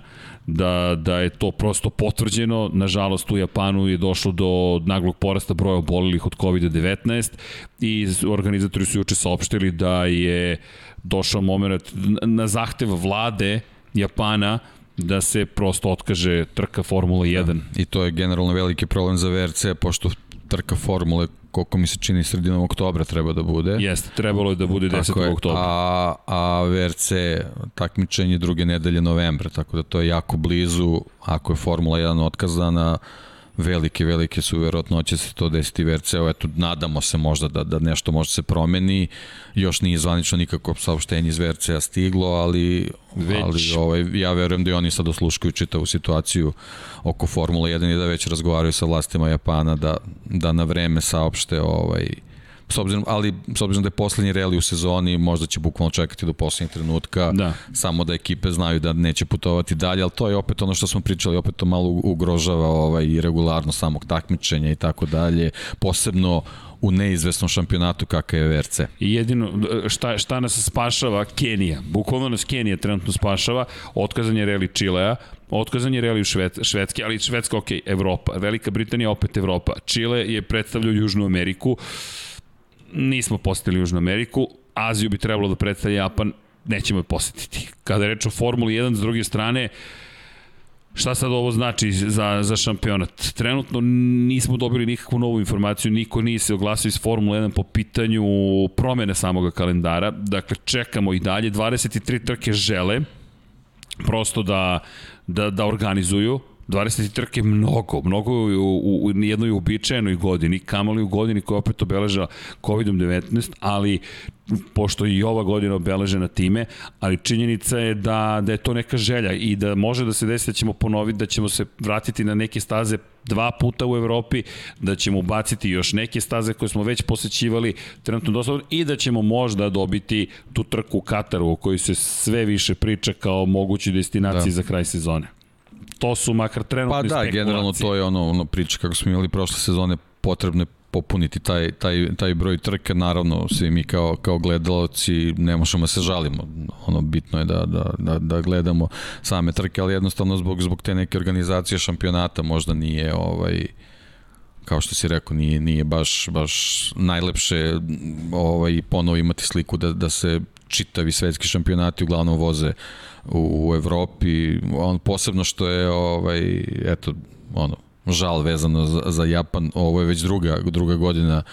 da, da je to prosto potvrđeno. Nažalost, u Japanu je došlo do naglog porasta broja obolelih od COVID-19 i organizatori su juče saopštili da je došao moment na zahtev vlade Japana da se prosto otkaže trka Formula 1. Da. I to je generalno veliki problem za VRC, pošto trka Formule koliko mi se čini sredinom oktobra treba da bude. Jeste, trebalo je da bude 10. Je, oktobra. A, a VRC takmičenje druge nedelje novembra, tako da to je jako blizu, ako je Formula 1 otkazana, velike, velike su verovatnoće se to desiti VRC-u, eto, nadamo se možda da, da nešto može se promeni, još nije zvanično nikako saopštenje iz VRC-a stiglo, ali, već. ali ovaj, ja verujem da i oni sad osluškuju čitavu situaciju oko Formula 1 i da već razgovaraju sa vlastima Japana da, da na vreme saopšte ovaj, s obzirom, ali s obzirom da je poslednji reli u sezoni, možda će bukvalno čekati do poslednjeg trenutka, da. samo da ekipe znaju da neće putovati dalje, ali to je opet ono što smo pričali, opet to malo ugrožava ovaj, regularno samog takmičenja i tako dalje, posebno u neizvesnom šampionatu kakav je VRC. I jedino šta, šta nas spašava Kenija, bukvalno nas Kenija trenutno spašava, otkazan je reli Čilea, Otkazan je reli u Šved, Švedske, ali Švedska, ok, Evropa. Velika Britanija, opet Evropa. Čile je predstavljao Južnu Ameriku. Uh, nismo posetili Južnu Ameriku, Aziju bi trebalo da predstavlja Japan, nećemo je posetiti. Kada je reč o Formuli 1, s druge strane, Šta sad ovo znači za, za šampionat? Trenutno nismo dobili nikakvu novu informaciju, niko nije se oglasio iz Formule 1 po pitanju promene samog kalendara. Dakle, čekamo i dalje. 23 trke žele prosto da, da, da organizuju. 20 trke mnogo, mnogo u, u, u jednoj uobičajenoj godini, kamali u godini koja opet obeleža COVID-19, ali pošto i ova godina obeležena time, ali činjenica je da, da je to neka želja i da može da se desi da ćemo ponoviti, da ćemo se vratiti na neke staze dva puta u Evropi, da ćemo ubaciti još neke staze koje smo već posećivali trenutno dosta i da ćemo možda dobiti tu trku u Kataru o kojoj se sve više priča kao mogućoj destinaciji da. za kraj sezone to su makar trenutne Pa da, spekulacije. generalno to je ono, ono priča kako smo imali prošle sezone, potrebno je popuniti taj, taj, taj broj trka, naravno svi mi kao, kao gledalci ne možemo da se žalimo, ono bitno je da, da, da, da gledamo same trke, ali jednostavno zbog, zbog te neke organizacije šampionata možda nije ovaj, kao što si rekao, nije, nije baš, baš najlepše ovaj, ponovo imati sliku da, da se čitavi svetski šampionati uglavnom voze u, u Evropi, on posebno što je ovaj eto ono žal vezano za, za Japan, ovo je već druga druga godina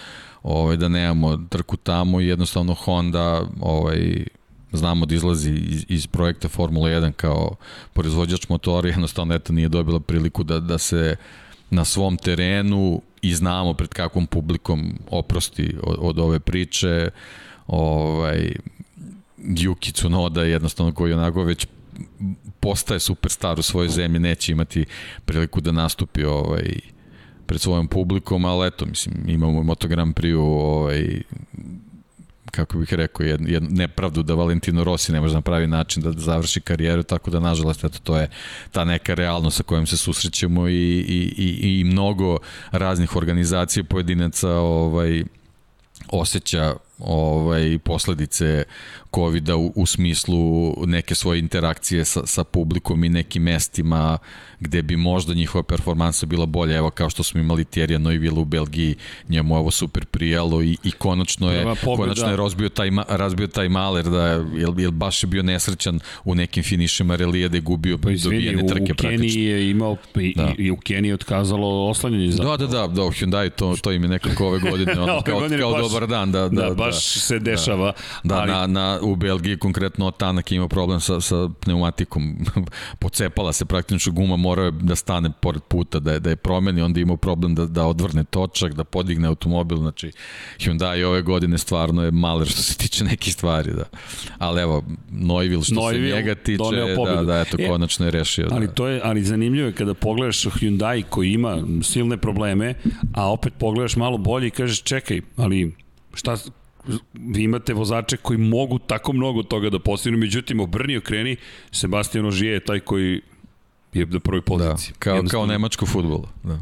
ovaj da nemamo trku tamo i jednostavno Honda ovaj znamo da izlazi iz, iz projekta Formula 1 kao proizvođač motora, jednostavno eto nije dobila priliku da, da se na svom terenu i znamo pred kakvom publikom oprosti od, od ove priče ovaj Yuki Tsunoda jednostavno koji onako već postaje superstar u svojoj zemlji, neće imati priliku da nastupi ovaj, pred svojom publikom, ali eto, mislim, imamo Moto Grand Prix ovaj, kako bih rekao, jed, jed, nepravdu da Valentino Rossi ne može na pravi način da završi karijeru, tako da nažalost eto, to je ta neka realnost sa kojom se susrećemo i, i, i, i mnogo raznih organizacija pojedinaca ovaj, osjeća ovaj posledice covid u, u smislu neke svoje interakcije sa, sa publikom i nekim mestima gde bi možda njihova performansa bila bolja, evo kao što smo imali Thierry Neuville u Belgiji, njemu ovo super prijalo i, i konačno je, konačno je razbio taj, razbio taj maler, da je, jel, jel baš je bio nesrećan u nekim finišima relije da je gubio pa, izvini, dobijene trke praktično. U Keniji je imao, i, da. i u Keniji otkazalo oslanjanje za... Da, da, da, da, u Hyundai to, to im je nekako ove godine, <laughs> ono, kao, godine kao baš, dobar dan. Da, da, da, baš da, se dešava. Da, da ali... na, na, u Belgiji konkretno Tanak ima problem sa, sa pneumatikom, <laughs> pocepala se praktično guma, morao je da stane pored puta, da je, da je promeni, onda imao problem da, da odvrne točak, da podigne automobil, znači Hyundai ove godine stvarno je maler što se tiče nekih stvari, da. Ali evo, Neuville što Neuville se njega tiče, da, da, eto, e, konačno je rešio. Ali da. to je, ali zanimljivo je kada pogledaš Hyundai koji ima silne probleme, a opet pogledaš malo bolje i kažeš čekaj, ali šta, vi imate vozače koji mogu tako mnogo toga da postignu, međutim obrni okreni, Sebastian Ožije je taj koji je na prvoj poziciji. Da, kao, kao nemačko futbol. Da.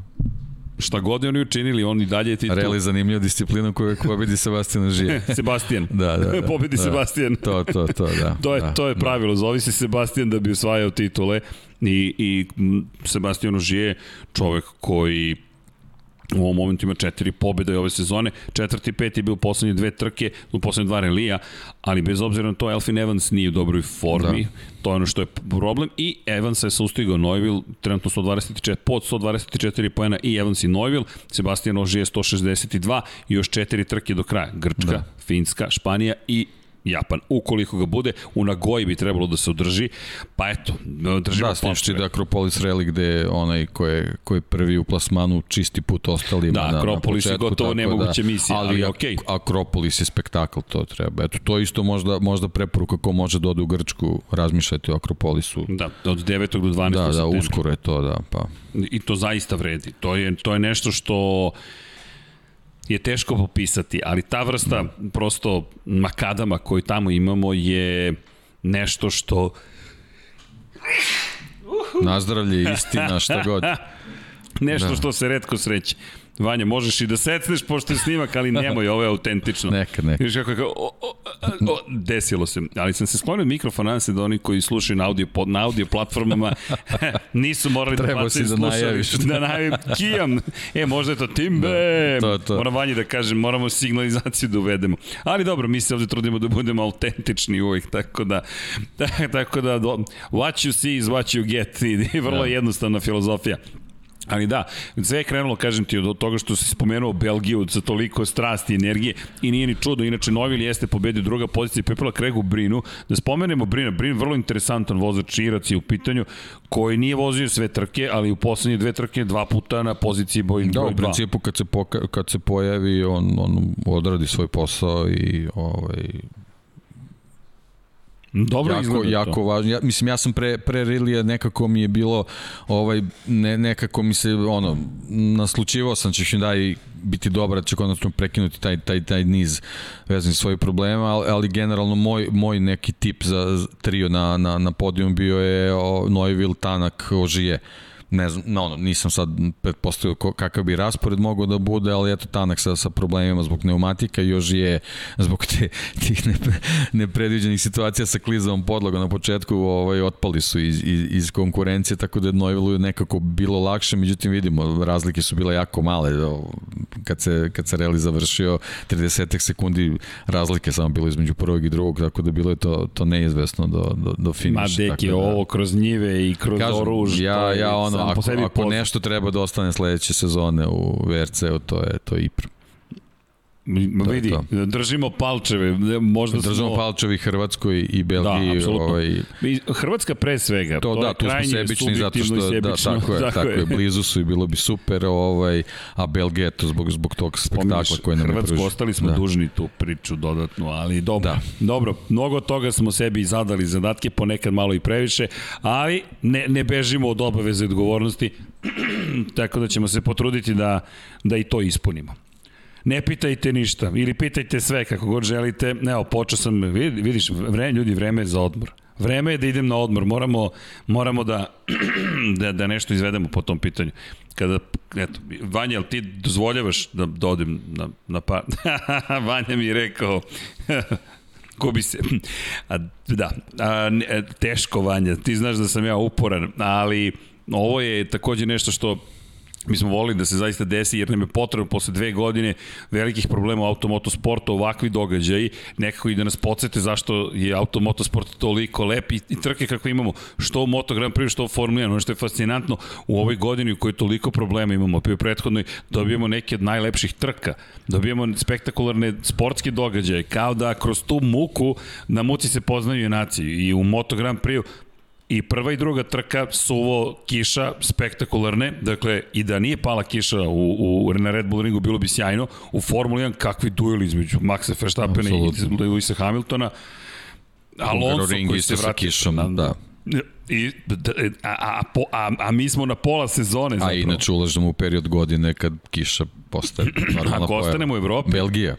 Šta god je oni učinili, on i dalje je titul. Reli zanimljiva disciplina koju pobedi Sebastian Ožije. <laughs> Sebastian. <laughs> da, da, da. <laughs> pobedi da. Sebastian. to, to, to, da. to je, da, to je pravilo. Da. Zovi se Sebastian da bi osvajao titule i, i Sebastian Ožije čovek koji u ovom momentu ima četiri pobjede ove sezone, četvrti i peti je bio poslednje dve trke, u poslednje dva relija, ali bez obzira na to Elfin Evans nije u dobroj formi, da. to je ono što je problem. I Evans je saustigao Neuville, trenutno 124, pod 124 poena i Evans i Neuville, Sebastian Oži je 162 i još četiri trke do kraja, Grčka, da. Finska, Španija i Japan. Ukoliko ga bude, u Nagoji bi trebalo da se održi, pa eto, držimo Da, snimšti da Akropolis Rally gde onaj ko je, ko je prvi u plasmanu čisti put ostalima da, na, Akropolis na početku, je gotovo nemoguće da, misija, ali, ali okej. Okay. Akropolis je spektakl, to treba. Eto, to isto možda, možda preporuka ko može da ode u Grčku, razmišljati o Akropolisu. Da, od 9. do 12. Da, da, uskoro je to, da, pa. I to zaista vredi. To je, to je nešto što je teško popisati, ali ta vrsta mm. prosto makadama koju tamo imamo je nešto što... Nazdravlje, istina, šta god. <laughs> nešto da. što se redko sreće. Vanja, možeš i da secneš pošto je snimak, ali nemoj, ovo je autentično. Neka, neka. Viš kako je, o, o, o, desilo se. Ali sam se sklonio mikrofon, nadam se da oni koji slušaju na audio, pod, na audio platformama <laughs> nisu morali Treba da bacaju da najaviš. <laughs> Da najavim, kijam. E, možda je to timbe. Da, to, to. Moram Vanji da kažem, moramo signalizaciju da uvedemo. Ali dobro, mi se ovde trudimo da budemo autentični uvek, tako da, <laughs> tako da, what you see is what you get. I vrlo da. jednostavna filozofija. Ali da, sve je krenulo, kažem ti, od toga što si spomenuo Belgiju sa toliko strasti i energije i nije ni čudo, inače Novil jeste pobedio druga pozicija i prepila Kregu Brinu. Da spomenemo Brina, Brin vrlo interesantan vozač Irac je u pitanju, koji nije vozio sve trke, ali u poslednje dve trke dva puta na poziciji boj, da, broj 2. u principu kad se, poka, kad se pojavi, on, on odradi svoj posao i ovaj, Dobro jako, izgleda jako to. važno. Ja, mislim, ja sam pre, pre Rilija nekako mi je bilo, ovaj, ne, nekako mi se, ono, naslučivao sam će Hyundai biti dobar, da će konačno prekinuti taj, taj, taj niz vezan za svoje problema, ali, ali generalno moj, moj neki tip za trio na, na, na podijum bio je o, Tanak, Ožije ne znam, no, ono, nisam sad pretpostavio kakav bi raspored mogao da bude, ali eto Tanak sa, sa problemima zbog pneumatika još je zbog te, <laughs> tih ne, nepredviđenih situacija sa klizavom podlogom na početku ovaj, otpali su iz, iz, iz konkurencije, tako da je Neuvilu nekako bilo lakše, međutim vidimo, razlike su bile jako male kad se, kad se reli završio 30 sekundi razlike samo bilo između prvog i drugog, tako da bilo je to, to neizvesno do, do, do finiša. Ma deki, da, ovo kroz njive i kroz Kažem, oruž. Ja, ja ono, ako, ako nešto treba da ostane sledeće sezone u VRC-u, to je, to je. To vidi, to. držimo palčeve, možda držimo smo... palčevi Hrvatskoj i Belgiji. Da, ovaj... Hrvatska pre svega, to, to da, tu smo sebični zato što da, tako je, <laughs> tako, tako je. blizu su i bilo bi super, ovaj, a Belgija to zbog zbog tog spektakla koji nam Hrvatsku ostali smo da. dužni tu priču dodatnu, ali dobro. Da. Dobro, mnogo toga smo sebi zadali zadatke, ponekad malo i previše, ali ne, ne bežimo od obaveze i odgovornosti, <clears throat> tako da ćemo se potruditi da, da i to ispunimo ne pitajte ništa ili pitajte sve kako god želite. Evo, počeo sam, vidiš, vreme, ljudi, vreme je za odmor. Vreme je da idem na odmor, moramo, moramo da, <clears throat> da, da nešto izvedemo po tom pitanju. Kada, eto, Vanja, ti dozvoljavaš da, da odem na, na pa... <laughs> Vanja mi je rekao, <laughs> bi se. <clears throat> A, da, a, teško Vanja, ti znaš da sam ja uporan, ali ovo je takođe nešto što Mi smo volili da se zaista desi jer nam je potrebno posle dve godine velikih problema u automotosportu ovakvi događaji. Nekako i da nas podsete zašto je automotosport toliko lep i, i trke kako imamo. Što u Moto Grand Prix, što u Formula 1 ono što je fascinantno u ovoj godini u kojoj toliko problema imamo pa u prethodnoj dobijemo neke od najlepših trka. Dobijemo spektakularne sportske događaje kao da kroz tu muku na muci se poznaju junaci i u Moto Grand Prix I prva i druga trka, suvo, kiša, spektakularne, dakle, i da nije pala kiša u, u, na Red Bull ringu, bilo bi sjajno. U Formuli 1, kakvi duel između Maxa Verstappena i Lewisa Hamiltona. Alonso koji se vraća. kišom, na, da. I, a, a, a, a mi smo na pola sezone zapravo. A inače ulažemo u period godine kad kiša postaje <clears throat> normalna Ako ostanemo u Evropi. Belgija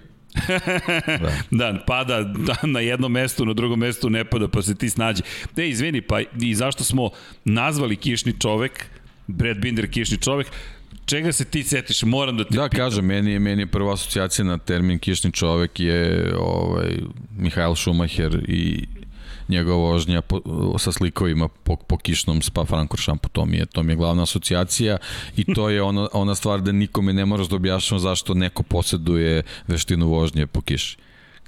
da. <laughs> da, pada da, na jednom mestu, na drugom mestu ne pada, pa se ti snađe. Ne, izvini, pa i zašto smo nazvali kišni čovek, Brad Binder kišni čovek, čega se ti setiš? Moram da te Da, pitam. kažem, meni je, meni je prva asocijacija na termin kišni čovek je ovaj, Mihael Schumacher i njegova vožnja po, sa slikovima po, po kišnom Spa Frankoršampu, to mi je, to mi je glavna asocijacija i to je ona, ona stvar da nikome ne moraš da objašnjamo zašto neko posjeduje veštinu vožnje po kiši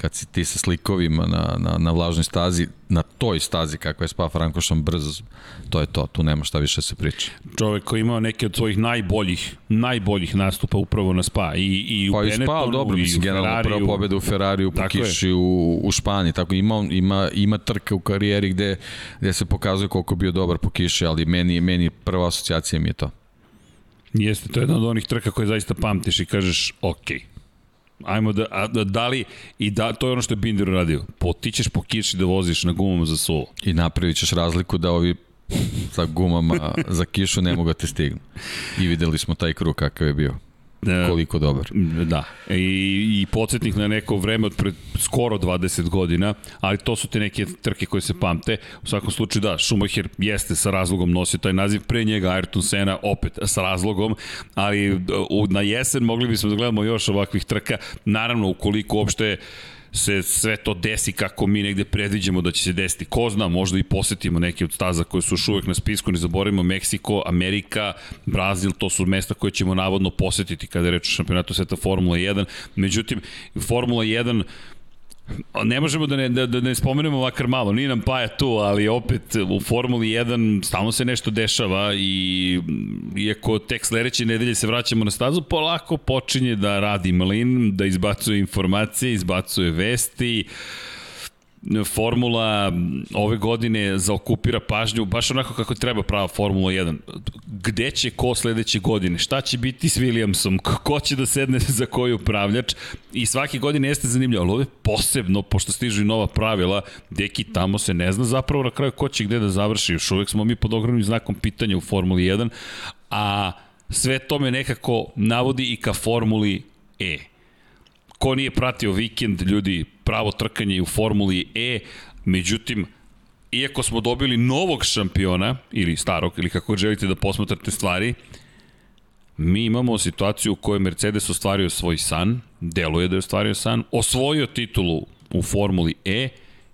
kad si ti sa slikovima na, na, na vlažnoj stazi, na toj stazi kakva je Spa Frankošan brzo, to je to, tu nema šta više se priča. Čovek koji ima neke od svojih najboljih, najboljih nastupa upravo na Spa i, i u pa Benettonu, i, Spa, dobro, i mislim, generalno prva pobeda u Ferrariju, po kiši u, u Španiji, tako ima, ima, ima trke u karijeri gde, gde se pokazuje koliko bio dobar po kiši, ali meni, meni prva asocijacija mi je to. Jeste, to je jedna od onih trka koje zaista pamtiš i kažeš, okej, okay Ajmo da, a, da, da li, i da, to je ono što je Binder uradio. Potičeš po kiši da voziš na gumama za suvo. I napravit ćeš razliku da ovi sa gumama za kišu ne mogu da te stignu. I videli smo taj krug kakav je bio. E, koliko dobar. Da. I, i podsjetnik na neko vreme od pred skoro 20 godina, ali to su te neke trke koje se pamte. U svakom slučaju da, Schumacher jeste sa razlogom nosio taj naziv, pre njega Ayrton Senna opet sa razlogom, ali u, na jesen mogli bismo da gledamo još ovakvih trka. Naravno, ukoliko uopšte se sve to desi kako mi negde predviđamo da će se desiti. Ko zna, možda i posetimo neke od staza koje su još uvek na spisku, ne zaboravimo Meksiko, Amerika, Brazil, to su mesta koje ćemo navodno posetiti kada je reč o šampionatu sveta Formula 1. Međutim, Formula 1 Ne možemo da ne, da, da ne spomenemo ovakar malo, nije nam Paja tu, ali opet u Formuli 1 stalno se nešto dešava i iako tek sledeće nedelje se vraćamo na stazu, polako počinje da radi mlin, da izbacuje informacije, izbacuje vesti, uh, Formula ove godine zaokupira pažnju baš onako kako treba prava Formula 1. Gde će ko sledeće godine? Šta će biti s Williamsom? Ko će da sedne <laughs> za koji upravljač? I svake godine jeste zanimljivo, ali ovo je posebno, pošto stižu i nova pravila, deki tamo se ne zna zapravo na kraju ko će gde da završi. Još uvek smo mi pod ogromnim znakom pitanja u Formuli 1, a sve to me nekako navodi i ka Formuli E. Ko nije pratio vikend, ljudi, pravo trkanje u Formuli E, međutim, iako smo dobili novog šampiona, ili starog, ili kako želite da posmatrate stvari, mi imamo situaciju u kojoj Mercedes ostvario svoj san, deluje da je ostvario san, osvojio titulu u Formuli E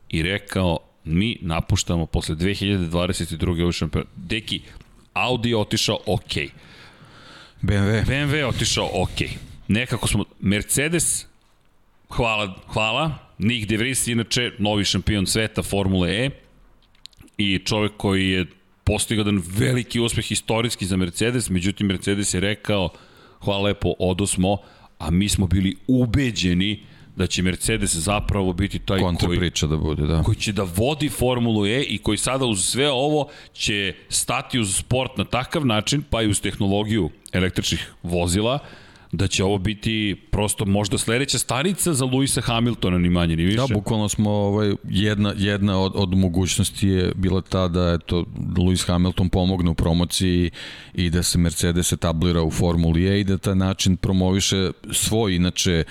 i rekao mi napuštamo posle 2022. ovaj šampion. Deki, Audi je otišao ok. BMW. BMW je otišao ok. Nekako smo, Mercedes, hvala, hvala, Nick De Vries, inače novi šampion sveta Formule E i čovek koji je postigao jedan veliki uspeh istorijski za Mercedes, međutim Mercedes je rekao hvala lepo, odosmo, a mi smo bili ubeđeni da će Mercedes zapravo biti taj Kontra koji, priča da bude, da. koji će da vodi Formulu E i koji sada uz sve ovo će stati uz sport na takav način, pa i uz tehnologiju električnih vozila, da će ovo biti prosto možda sledeća stanica za Luisa Hamiltona, ni manje ni više. Da, bukvalno smo ovaj, jedna, jedna od, od mogućnosti je bila ta da eto, Lewis Hamilton pomogne u promociji i da se Mercedes etablira u Formuli E i da taj način promoviše svoj inače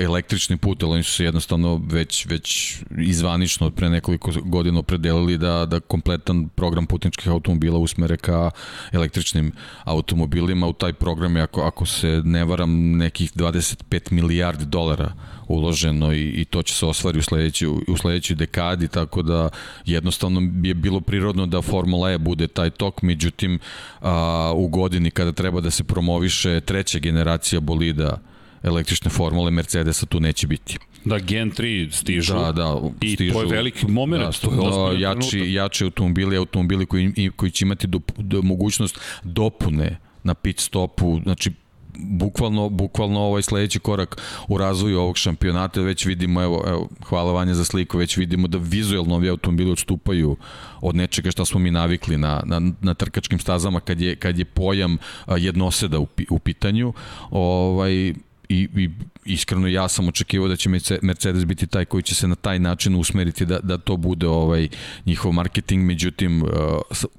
električni put, ali oni su se jednostavno već, već izvanično pre nekoliko godina opredelili da, da kompletan program putničkih automobila usmere ka električnim automobilima. U taj program je, ako, ako se ne varam, nekih 25 milijardi dolara uloženo i, i to će se ostvari u sledećoj, u sledećoj dekadi, tako da jednostavno je bilo prirodno da Formula E bude taj tok, međutim a, u godini kada treba da se promoviše treća generacija bolida električne formule Mercedesa tu neće biti. Da, Gen 3 stižu. Da, da, I stižu. to je veliki moment, Da, to je da, jači, jači automobili, automobili koji, i- koji će imati do, do, mogućnost dopune na pit stopu, znači bukvalno, bukvalno ovaj sledeći korak u razvoju ovog šampionata, već vidimo, evo, evo hvala Vanja za sliku, već vidimo da vizuelno ovi automobili odstupaju od nečega što smo mi navikli na, na, na trkačkim stazama kad je, kad je pojam jednoseda u, u pitanju. Ovaj, i, i iskreno ja sam očekivao da će Merce- Mercedes biti taj koji će se na taj način usmeriti da, da to bude ovaj njihov marketing, međutim uh,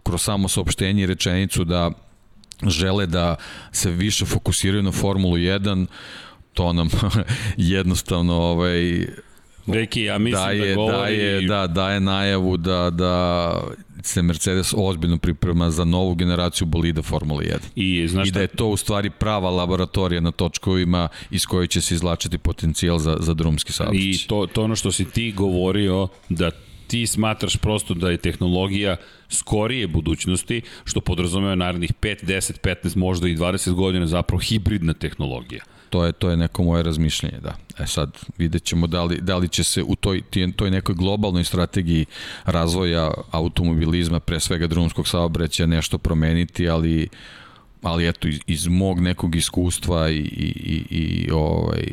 kroz samo saopštenje i rečenicu da žele da se više fokusiraju na Formulu 1 to nam <laughs> jednostavno ovaj Deki, ja mislim daje, da govori... daje, da, daje najavu da, da se Mercedes ozbiljno priprema za novu generaciju bolida Formule 1. I, znaš I da je to u stvari prava laboratorija na točkovima iz koje će se izlačiti potencijal za, za drumski saobraćaj. I to, to ono što si ti govorio, da ti smatraš prosto da je tehnologija skorije budućnosti, što podrazumeva narednih 5, 10, 15, možda i 20 godina zapravo hibridna tehnologija. To je to je neko moje razmišljanje, da. E sad vidjet ćemo da li, da li će se u toj, toj nekoj globalnoj strategiji razvoja automobilizma, pre svega drumskog saobraćaja, nešto promeniti, ali ali eto iz, iz mog nekog iskustva i, i, i, i ovaj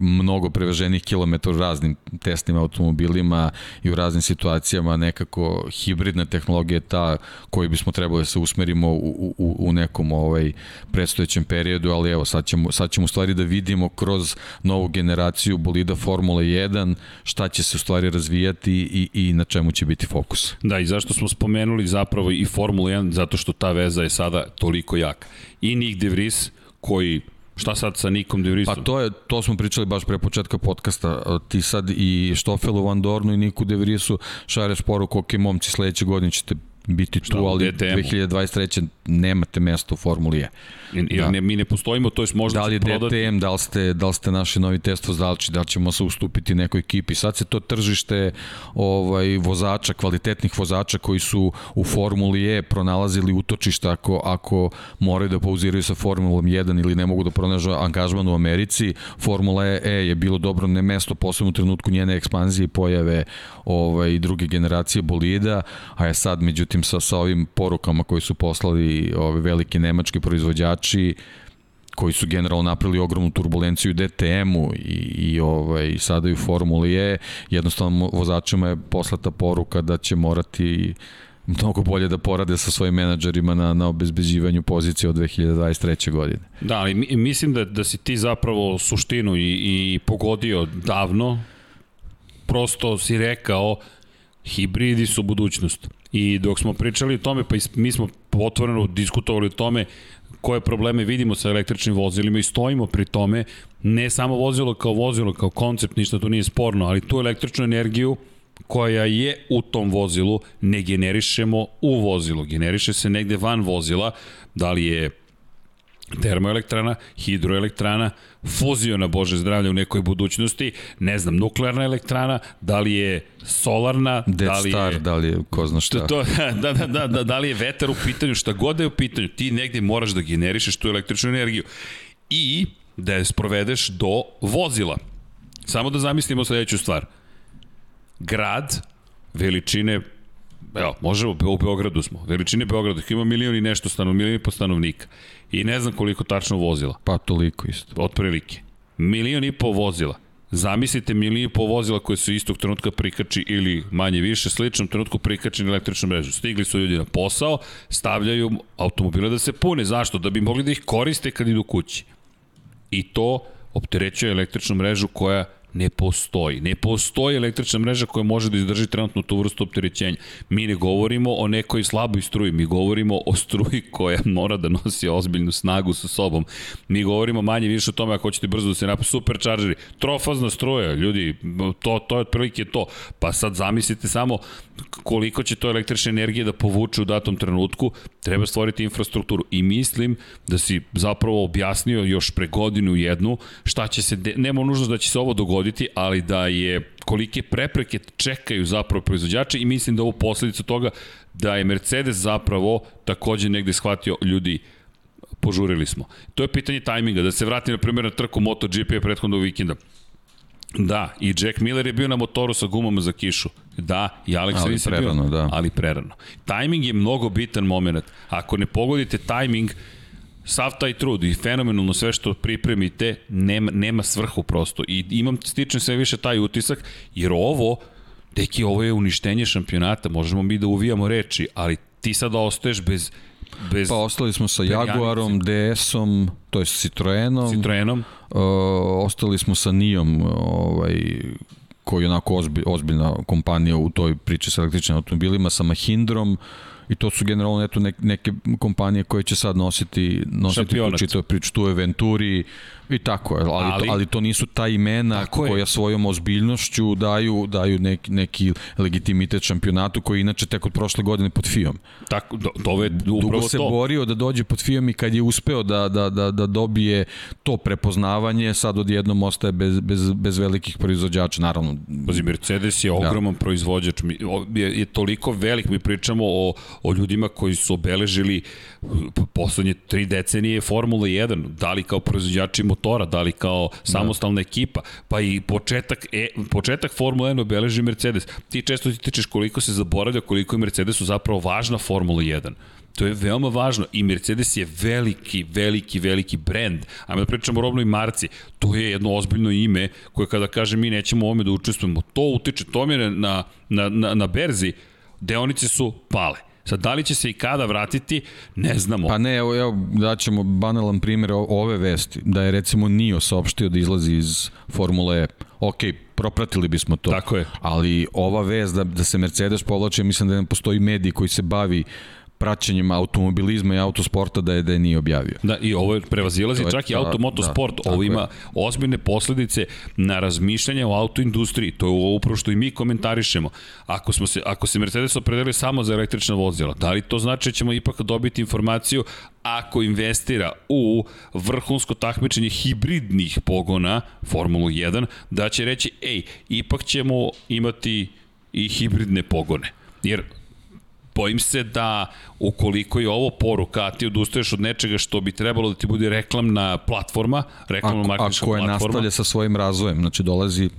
mnogo preveženih kilometara u raznim testnim automobilima i u raznim situacijama nekako hibridna tehnologija je ta koju bismo trebali da se usmerimo u, u, u nekom ovaj predstojećem periodu, ali evo sad ćemo, sad ćemo u stvari da vidimo kroz novu generaciju bolida Formula 1 šta će se u stvari razvijati i, i na čemu će biti fokus. Da, i zašto smo spomenuli zapravo i Formula 1, zato što ta veza je sada toliko jaka. I Nick De Vries, koji Šta sad sa Nikom De Vriesom? Pa to je to smo pričali baš pre početka podcasta. Ti sad i Štofelu Van Dornu i Niku De Vriesu šalješ poruku, ok, momci, sledeće godine ćete biti tu, ali DTM-u? 2023. nemate mesto u Formuli E. Jer da. ne, mi ne postojimo, to je možda Da li je prodati. DTM, da li ste, da li ste naši novi test vozači, da li ćemo se ustupiti nekoj ekipi. Sad se to tržište ovaj, vozača, kvalitetnih vozača koji su u Formuli E pronalazili utočišta ako, ako moraju da pauziraju sa Formulom 1 ili ne mogu da pronažu angažman u Americi. Formula E je bilo dobro ne mesto, posebno u trenutku njene ekspanzije i pojave ovaj, druge generacije bolida, a je sad međutim sa, sa ovim porukama koji su poslali ove velike nemački proizvođači koji su generalno napravili ogromnu turbulenciju DTM-u i, i ovaj, sada i u Formuli E, jednostavno vozačima je poslata poruka da će morati mnogo bolje da porade sa svojim menadžerima na, na obezbeđivanju pozicije od 2023. godine. Da, ali mi- mislim da, da si ti zapravo suštinu i, i pogodio davno, prosto si rekao hibridi su budućnost. I dok smo pričali o tome, pa mi smo otvoreno diskutovali o tome koje probleme vidimo sa električnim vozilima i stojimo pri tome, ne samo vozilo kao vozilo, kao koncept, ništa tu nije sporno, ali tu električnu energiju koja je u tom vozilu ne generišemo u vozilu, generiše se negde van vozila, da li je termoelektrana, hidroelektrana, fuziona, bože zdravlje, u nekoj budućnosti, ne znam, nuklearna elektrana, da li je solarna, Dead da li Star, je... da li je ko zna šta. To, <laughs> da, da, da, da, da li je vetar u pitanju, šta god da je u pitanju, ti negde moraš da generišeš tu električnu energiju i da je sprovedeš do vozila. Samo da zamislimo sledeću stvar. Grad veličine evo, možemo, u Beogradu smo, veličine Beograda, ima milion i nešto stanov, milion i po stanovnika i ne znam koliko tačno vozila. Pa toliko isto. Otprilike. Milion i po vozila. Zamislite milion i po vozila koje su istog trenutka prikači ili manje više sličnom trenutku prikači na električnu mrežu. Stigli su ljudi na posao, stavljaju automobile da se pune. Zašto? Da bi mogli da ih koriste kad idu kući. I to opterećuje električnu mrežu koja ne postoji. Ne postoji električna mreža koja može da izdrži trenutno tu vrstu opterećenja. Mi ne govorimo o nekoj slaboj struji, mi govorimo o struji koja mora da nosi ozbiljnu snagu sa sobom. Mi govorimo manje više o tome ako hoćete brzo da se napravi superčaržeri. Trofazna struja, ljudi, to, to je otprilike to. Pa sad zamislite samo koliko će to električne energije da povuče u datom trenutku, treba stvoriti infrastrukturu. I mislim da si zapravo objasnio još pre godinu jednu šta će se, de... nema nužno da će se ovo dogoditi, ali da je kolike prepreke čekaju zapravo proizvođače i mislim da ovo posledica toga da je Mercedes zapravo takođe negde shvatio ljudi požurili smo. To je pitanje tajminga, da se vratim na primjer na trku MotoGP prethodnog vikenda. Da, i Jack Miller je bio na motoru sa gumama za kišu. Da, i Alex ali Rins je prerano, bio, da. ali prerano. Tajming je mnogo bitan moment. Ako ne pogodite tajming, sav taj trud i fenomenalno sve što pripremite, nema, nema svrhu prosto. I imam stičem sve više taj utisak, jer ovo, deki, ovo je uništenje šampionata, možemo mi da uvijamo reči, ali ti sada ostaješ bez bez Pa ostali smo sa Jaguarom, DS-om, to je Citroenom. Citroenom. Uh, ostali smo sa Nijom, ovaj, koji je onako ozbilj, ozbiljna kompanija u toj priči sa električnim automobilima, sa Mahindrom i to su generalno eto neke, neke kompanije koje će sad nositi, nositi tu čitavu priču, tu je Venturi i tako, ali, ali, ali to nisu ta imena koja je. svojom ozbiljnošću daju, daju neki, neki legitimitet šampionatu koji inače tek od prošle godine pod FIOM. Tako, do, do, je upravo Dugo se to. borio da dođe pod FIOM i kad je uspeo da, da, da, da dobije to prepoznavanje, sad odjednom ostaje bez, bez, bez velikih proizvođača, naravno. Pazi, Mercedes je ogroman da. proizvođač, je, je toliko velik, mi pričamo o, o ljudima koji su obeležili poslednje tri decenije Formula 1, da li kao proizvođači motora, da li kao samostalna da. ekipa, pa i početak, e, početak Formula 1 obeleži Mercedes. Ti često ti tičeš koliko se zaboravlja, koliko je Mercedesu zapravo važna Formula 1. To je veoma važno i Mercedes je veliki, veliki, veliki brend. Ajmo da pričamo o robnoj marci. To je jedno ozbiljno ime koje kada kaže mi nećemo ovome da učestvujemo, to utiče, to mi je na, na, na, na berzi, deonice su pale. Sad, da li će se i kada vratiti, ne znamo. Pa ne, evo, evo daćemo banalan primjer ove vesti, da je recimo NIO saopštio da izlazi iz Formule E. Ok, propratili bismo to. Tako je. Ali ova vest da, da se Mercedes povlače, mislim da ne postoji medij koji se bavi praćenjem automobilizma i autosporta da je da je nije objavio. Da, i ovo je prevazilazi čak da, i automotosport. Da, ovo ima je. ozbiljne posledice na razmišljanje o autoindustriji. To je ovo upravo što i mi komentarišemo. Ako, smo se, ako se Mercedes opredelili samo za električna vozila, da li to znači da ćemo ipak dobiti informaciju ako investira u vrhunsko takmičenje hibridnih pogona Formulu 1, da će reći, ej, ipak ćemo imati i hibridne pogone. Jer bojim se da ukoliko je ovo poruka, a ti odustaješ od nečega što bi trebalo da ti bude reklamna platforma, reklamna marketička platforma. A koja nastavlja sa svojim razvojem, znači dolazi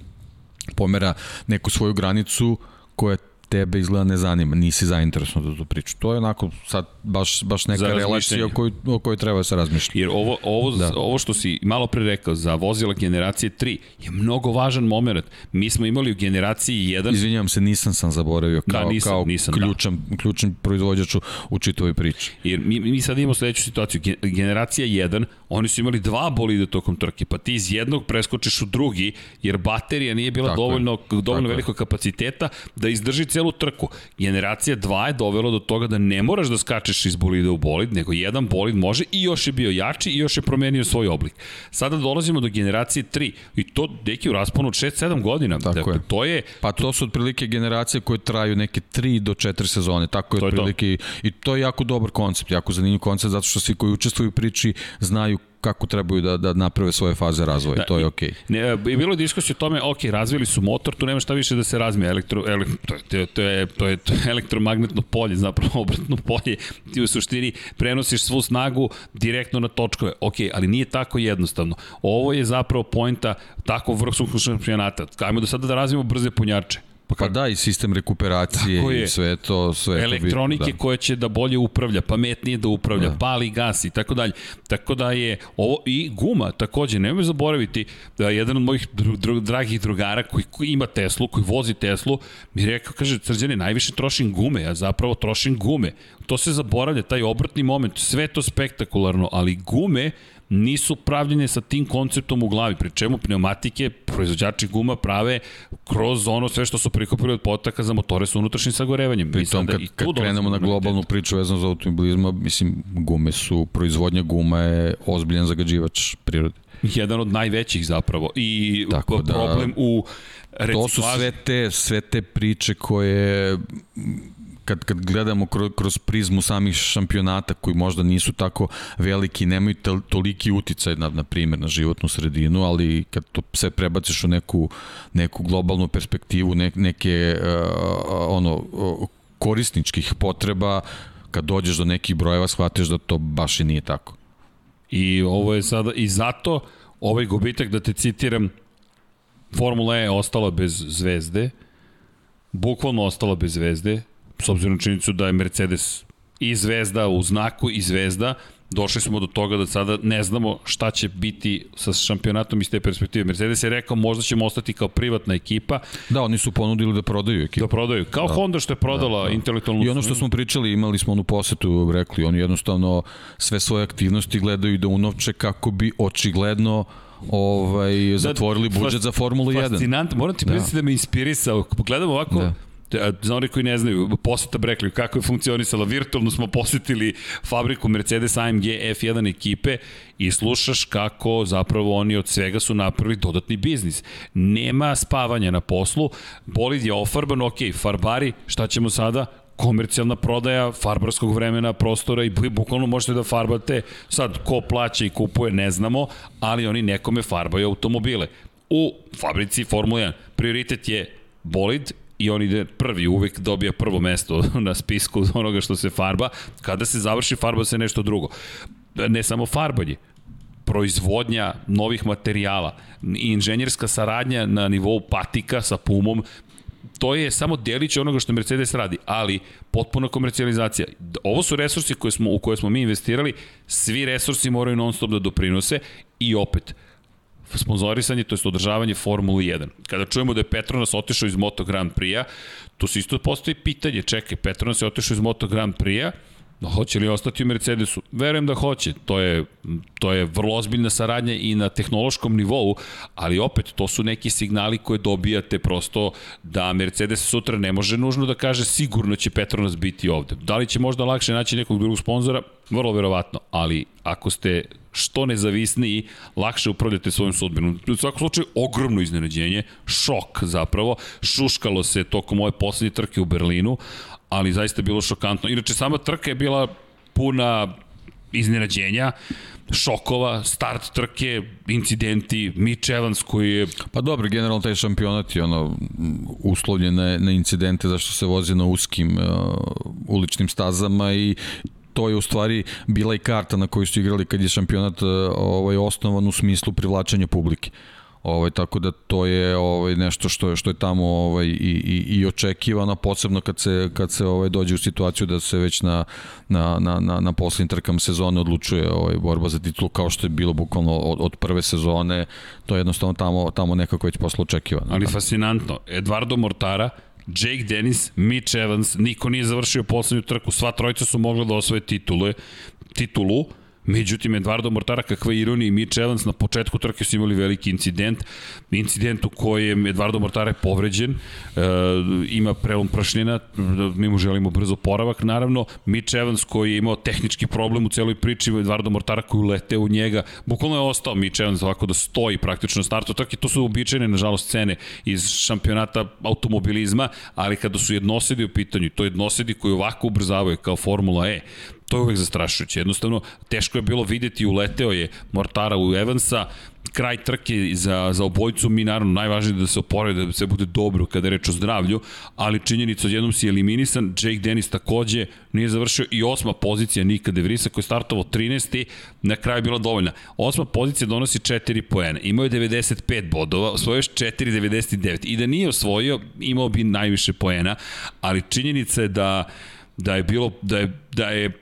pomera neku svoju granicu koja tebe izgleda ne zanima, nisi zainteresovan da to priču. To je onako sad baš, baš neka relacija o kojoj, o kojoj treba da se razmišlja. Jer ovo, ovo, da. ovo što si malo pre rekao za vozila generacije 3 je mnogo važan moment. Mi smo imali u generaciji 1... Izvinjavam se, nisam sam zaboravio da, kao, da, nisam, kao nisam, ključan, da. ključan proizvođač u čitovoj priči. Jer mi, mi sad imamo sledeću situaciju. Generacija 1, oni su imali dva bolide tokom trke, pa ti iz jednog preskočiš u drugi, jer baterija nije bila Tako dovoljno, dovoljno velikog kapaciteta da izdrži ceo celu trku. Generacija 2 je dovela do toga da ne moraš da skačeš iz bolida u bolid, nego jedan bolid može i još je bio jači i još je promenio svoj oblik. Sada dolazimo do generacije 3 i to deki u rasponu od 6-7 godina. Tako dakle, je. To je... Pa to su otprilike generacije koje traju neke 3 do 4 sezone. Tako je to otprilike je to. i to je jako dobar koncept, jako zanimljiv koncept zato što svi koji učestvuju u priči znaju kako trebaju da, da naprave svoje faze razvoja, da, to je okej. Okay. Ne, bilo diskusija o tome, ok, razvili su motor, tu nema šta više da se razmije, elektro, ele, to, je, to, je, to, je, to je elektromagnetno polje, zapravo obratno polje, ti u suštini prenosiš svu snagu direktno na točkove, ok, ali nije tako jednostavno. Ovo je zapravo pojnta tako vrhunskog šampionata. Kajmo do sada da razvijemo brze punjače Pa, pa da, i sistem rekuperacije i sve to, sve Elektronike to da. koja će da bolje upravlja, pametnije da upravlja, da. pali gas i tako dalje. Tako da je ovo i guma takođe, nemoj zaboraviti da jedan od mojih dru, dru, dragih drugara koji, koji ima Teslu, koji vozi Teslu, mi rekao, kaže, Srđane, najviše trošim gume, ja zapravo trošim gume. To se zaboravlja, taj obratni moment, sve to spektakularno, ali gume nisu pravljene sa tim konceptom u glavi, pri čemu pneumatike proizvođači guma prave kroz ono sve što su prikupili od potaka za motore sa unutrašnjim sagorevanjem. Pri tom, kad, kad krenemo na globalnu priču vezano za automobilizma, mislim, gume su, proizvodnja guma je ozbiljan zagađivač prirode. Jedan od najvećih zapravo i Tako da, problem u reciklaži. To su sve te, sve te priče koje kad, kad gledamo kroz, kroz prizmu samih šampionata koji možda nisu tako veliki, nemaju toliki uticaj na, na primjer na životnu sredinu, ali kad to sve prebaciš u neku, neku globalnu perspektivu, ne, neke uh, ono, korisničkih potreba, kad dođeš do nekih brojeva shvatiš da to baš i nije tako. I ovo je sada, i zato ovaj gubitak, da te citiram, Formula E ostala bez zvezde, bukvalno ostala bez zvezde, s obzirom na činjenicu da je Mercedes i zvezda u znaku i zvezda, došli smo do toga da sada ne znamo šta će biti sa šampionatom iz te perspektive. Mercedes je rekao možda ćemo ostati kao privatna ekipa. Da, oni su ponudili da prodaju ekipu. Da prodaju. Kao da. Honda što je prodala da, da. intelektualnu... I ono što smo pričali, imali smo onu posetu, rekli, oni jednostavno sve svoje aktivnosti gledaju da unovče kako bi očigledno ovaj, da, zatvorili budžet za Formulu 1. Fascinant, moram ti da. da me inspirisao. Gledam ovako, da za oni koji ne znaju, poseta Brekli, kako je funkcionisala, virtualno smo posetili fabriku Mercedes AMG F1 ekipe i slušaš kako zapravo oni od svega su napravili dodatni biznis. Nema spavanja na poslu, bolid je ofarban, ok, farbari, šta ćemo sada? komercijalna prodaja farbarskog vremena, prostora i bukvalno možete da farbate. Sad, ko plaća i kupuje, ne znamo, ali oni nekome farbaju automobile. U fabrici Formula 1 prioritet je bolid i on ide prvi, uvek dobija prvo mesto <laughs> na spisku onoga što se farba. Kada se završi, farba se nešto drugo. Ne samo farbanje, proizvodnja novih materijala, inženjerska saradnja na nivou patika sa Pumom, to je samo delić onoga što Mercedes radi, ali potpuna komercijalizacija. Ovo su resursi koje smo, u koje smo mi investirali, svi resursi moraju non stop da doprinose i opet, sponzorisanje, to je održavanje Formule 1. Kada čujemo da je Petronas otišao iz Moto Grand Prix-a, tu se isto postoji pitanje, čekaj, Petronas je otišao iz Moto Grand Prix-a, No, hoće li ostati u Mercedesu? Verujem da hoće. To je, to je vrlo ozbiljna saradnja i na tehnološkom nivou, ali opet to su neki signali koje dobijate prosto da Mercedes sutra ne može nužno da kaže sigurno će Petronas biti ovde. Da li će možda lakše naći nekog drugog sponzora? Vrlo verovatno, ali ako ste što nezavisniji, lakše upravljate svojom sudbinom. U svakom slučaju, ogromno iznenađenje, šok zapravo, šuškalo se tokom ove poslednje trke u Berlinu, ali zaista je bilo šokantno. Inače, sama trka je bila puna iznenađenja, šokova, start trke, incidenti, Mitch Evans koji je... Pa dobro, generalno taj šampionat je ono, uslovljen na, na incidente zašto se vozi na uskim uh, uličnim stazama i to je u stvari bila i karta na kojoj su igrali kad je šampionat uh, ovaj, osnovan u smislu privlačenja publike. Ovaj tako da to je ovaj nešto što je što je tamo ovaj i i i očekivano posebno kad se kad se ovaj dođe u situaciju da se već na na na na na poslednjim trkama sezone odlučuje ovaj borba za titulu kao što je bilo bukvalno od, od prve sezone to je jednostavno tamo tamo nekako već posle očekivano. Ali fascinantno, Eduardo Mortara Jake Dennis, Mitch Evans, niko nije završio poslednju trku, sva trojica su mogla da osvoje titule, titulu, Međutim, Eduardo Mortara, kakva ironija i Mitch Evans na početku trke su imali veliki incident. Incident u kojem Eduardo Mortara je povređen, e, ima prelom prašnjena, mi mu želimo brzo poravak, naravno. Mitch Evans koji je imao tehnički problem u celoj priči, Eduardo Mortara koji ulete u njega, bukvalno je ostao Mitch Evans ovako da stoji praktično na startu trke. To su uobičajene, nažalost, scene iz šampionata automobilizma, ali kada su jednosedi u pitanju, to jednosedi koji ovako ubrzavaju kao Formula E, to je uvek zastrašujuće. Jednostavno, teško je bilo videti, uleteo je Mortara u Evansa, kraj trke za, za obojcu, mi naravno najvažnije da se oporede, da se bude dobro kada je reč o zdravlju, ali činjenica odjednom si eliminisan, Jake Dennis takođe nije završio i osma pozicija Nika De Vrisa koji je startovao 13. na kraju je bila dovoljna. Osma pozicija donosi 4 poena, imao je 95 bodova, osvojio je 4,99 i da nije osvojio, imao bi najviše poena, ali činjenica je da da je bilo da je da je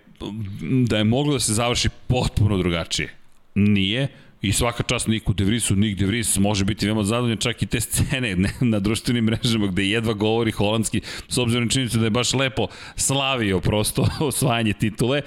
da je moglo da se završi potpuno drugačije. Nije, I svaka čast Niku De Vrisu, Nik De Vries može biti veoma zadovoljan, čak i te scene ne, na društvenim mrežama gde jedva govori holandski, s obzirom na činjenicu da je baš lepo slavio prosto <laughs> osvajanje titule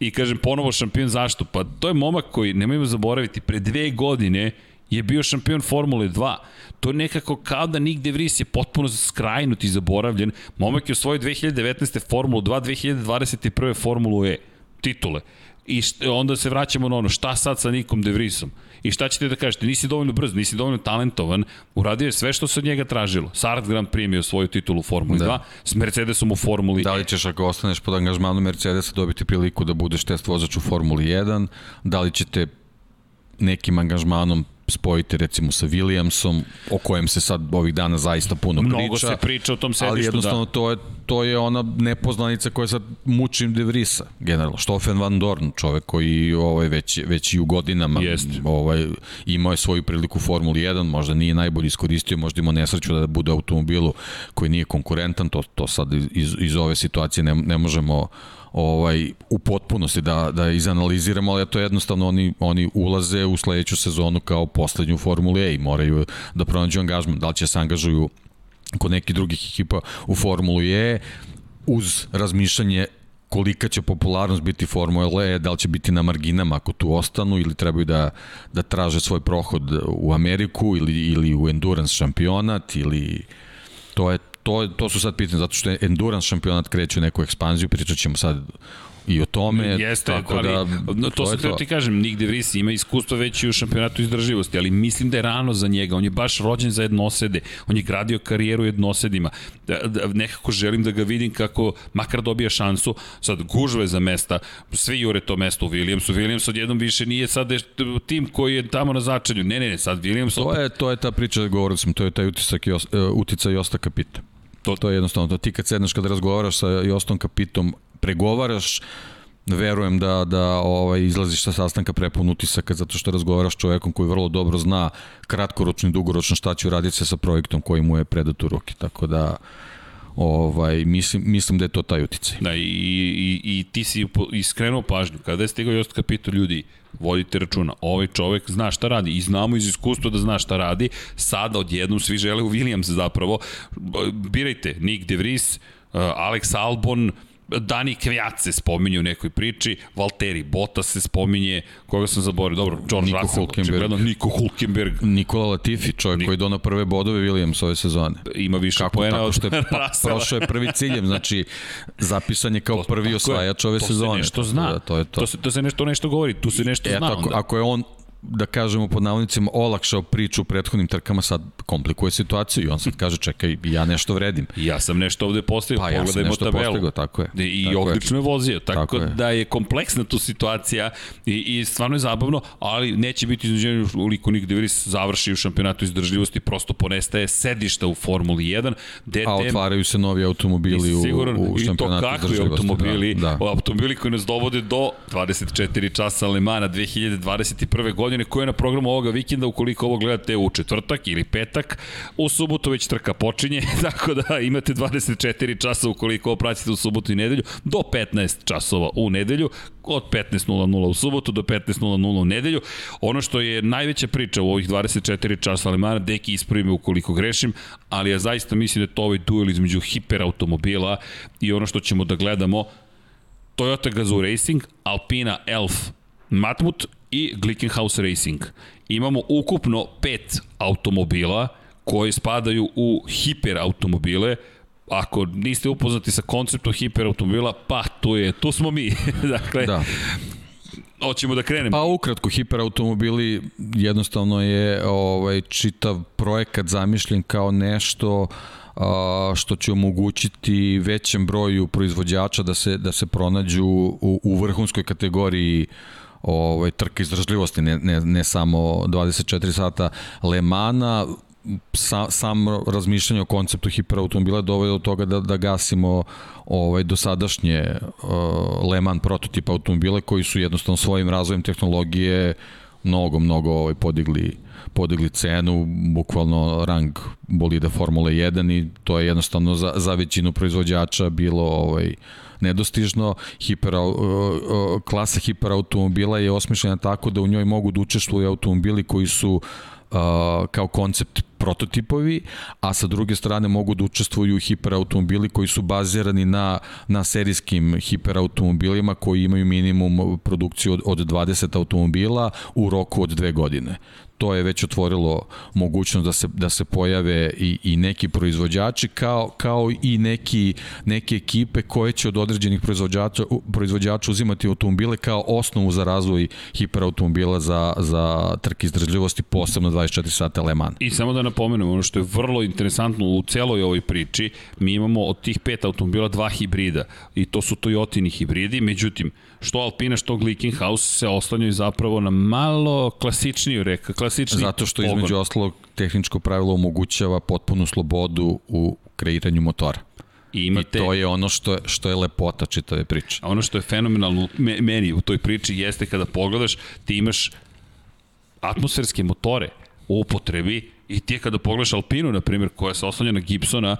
i kažem ponovo šampion zašto? Pa to je momak koji, nemojmo zaboraviti, pre dve godine je bio šampion Formule 2. To je nekako kao da Nick De Vries je potpuno skrajnut i zaboravljen. Momak je osvojio 2019. Formulu 2, 2021. Formulu E titule. I onda se vraćamo na ono, šta sad sa Nikom De Vriesom? I šta ćete da kažete? Nisi dovoljno brz, nisi dovoljno talentovan, uradio je sve što se od njega tražilo. Sart Grand primio svoju titulu u Formuli da. 2, s Mercedesom u Formuli Da li ćeš ako ostaneš pod angažmanom Mercedesa dobiti priliku da budeš test vozač u Formuli 1? Da li ćete nekim angažmanom spojiti recimo sa Williamsom, o kojem se sad ovih dana zaista puno Mnogo priča. Mnogo se priča o tom sedištu, Ali jednostavno da. to, je, to je ona nepoznanica koja sad muči De Vrisa, generalno. Stoffen Van Dorn, čovek koji ovaj, već, već i u godinama Jest. ovaj, imao je svoju priliku u Formuli 1, možda nije najbolje iskoristio, možda imao nesreću da bude automobilu koji nije konkurentan, to, to sad iz, iz ove situacije ne, ne možemo ovaj u potpunosti da da izanaliziramo, ali to jednostavno oni oni ulaze u sledeću sezonu kao poslednju Formulu E i moraju da pronađu angažman, da li će se angažuju kod nekih drugih ekipa u Formulu E uz razmišljanje kolika će popularnost biti Formula E, da li će biti na marginama ako tu ostanu ili trebaju da, da traže svoj prohod u Ameriku ili, ili u endurance šampionat ili to je to, to su sad pitanje, zato što je endurance šampionat kreće u neku ekspanziju, pričat ćemo sad i o tome. Jeste, tako ali, da, to, to sam to. ti kažem, Nick De Vries ima iskustvo već i u šampionatu izdrživosti, ali mislim da je rano za njega, on je baš rođen za jednosede, on je gradio karijeru jednosedima, da, da, nekako želim da ga vidim kako makar dobija šansu, sad gužve za mesta, svi jure to mesto u Williamsu, Williams odjednom više nije sad tim koji je tamo na začelju, ne, ne, ne, sad Williams... To je, to je ta priča, govorio sam, to je taj utisak, e, utica Josta Kapita. To, to je jednostavno, to ti kad sedneš kada razgovaraš sa Jostom Kapitom, pregovaraš, verujem da, da ovaj, izlaziš sa sastanka prepun utisaka zato što razgovaraš čovekom koji vrlo dobro zna kratkoročno i dugoročno šta će uraditi sa projektom koji mu je predat u ruke. Tako da ovaj, mislim, mislim da je to taj uticaj. Da, i, i, i ti si iskrenuo pažnju. Kada je stigao Jost Kapito, ljudi, vodite računa, ovaj čovek zna šta radi i znamo iz iskustva da zna šta radi, sada odjednom svi žele u Williams zapravo, birajte, Nick De Vries, uh, Alex Albon, Dani Kvijat se spominje u nekoj priči, Valtteri Bottas se spominje, koga sam zaboravio, dobro, George Niko Russell, Hulkenberg. Niko Hulkenberg. Nikola Latifi, čovjek Nik... koji donao prve bodove Williams ove sezone. Ima više Kako, poena od što je pa, <laughs> prošao je prvi ciljem, znači zapisan je kao to, prvi osvajač ove sezone. To se nešto zna, da, to, je to. To, se, to se nešto, nešto govori, tu se nešto e, zna. Ako, ako je on da kažemo pod navodnicima olakšao priču u prethodnim trkama sad komplikuje situaciju i on sad kaže čekaj ja nešto vredim. Ja sam nešto ovde postavio, pa, pogledajmo ja nešto tabelu. Postigao, tako je. I tako odlično je vozio, tako, tako je. da je kompleksna tu situacija i, i stvarno je zabavno, ali neće biti izneđenje uliko Nick DeVries završi u šampionatu izdržljivosti, prosto ponestaje sedišta u Formuli 1. DTM, A otvaraju se novi automobili u, u šampionatu izdržljivosti. I to kakvi automobili, da, da. automobili koji nas dovode do 24 časa Lemana 2021. godine godine koja je na programu ovoga vikenda, ukoliko ovo gledate u četvrtak ili petak, u subotu već trka počinje, <laughs> tako da imate 24 časa ukoliko ovo pratite u subotu i nedelju, do 15 časova u nedelju, od 15.00 u subotu do 15.00 u nedelju. Ono što je najveća priča u ovih 24 časa Alemana, deki ispravi me ukoliko grešim, ali ja zaista mislim da je to ovaj duel između hiperautomobila i ono što ćemo da gledamo Toyota Gazoo Racing, Alpina Elf Matmut i Glickenhaus Racing. Imamo ukupno pet automobila koji spadaju u hiperautomobile, ako niste upoznati sa konceptom hiperautomobila, pa tu je, tu smo mi. <laughs> dakle, da. Hoćemo da krenemo. Pa ukratko, hiperautomobili jednostavno je ovaj čitav projekat zamišljen kao nešto a, što će omogućiti većem broju proizvođača da se da se pronađu u, u vrhunskoj kategoriji ovaj trke izdržljivosti ne, ne, ne samo 24 sata Le Mana sa, sam razmišljanje o konceptu hiperautomobila dovede do toga da, da gasimo ovaj dosadašnje uh, Le Mans prototip automobile koji su jednostavno svojim razvojem tehnologije mnogo, mnogo ovaj, podigli podigli cenu, bukvalno rang bolida Formule 1 i to je jednostavno za, za većinu proizvođača bilo ovaj, nedostižno. Hiper, uh, uh, klasa hiperautomobila je osmišljena tako da u njoj mogu da učestvuju automobili koji su uh, kao koncept prototipovi, a sa druge strane mogu da učestvuju hiperautomobili koji su bazirani na, na serijskim hiperautomobilima koji imaju minimum produkciju od, od 20 automobila u roku od dve godine to je već otvorilo mogućnost da se, da se pojave i, i neki proizvođači kao, kao i neki, neke ekipe koje će od određenih proizvođača, proizvođača uzimati automobile kao osnovu za razvoj hiperautomobila za, za trke izdržljivosti, posebno 24 sata Le Mans. I samo da napomenemo, ono što je vrlo interesantno u celoj ovoj priči, mi imamo od tih pet automobila dva hibrida i to su Toyotini hibridi, međutim, što Alpina, što Glickenhaus se oslanjaju zapravo na malo klasičniju reka, klasični Zato što između pogon. ostalog tehničko pravilo omogućava potpunu slobodu u kreiranju motora. I, imate... I to je ono što je, što je lepota čitave priče. A ono što je fenomenalno meni u toj priči jeste kada pogledaš, ti imaš atmosferske motore u upotrebi i ti kada pogledaš Alpinu, na primjer, koja se oslanja na Gibsona,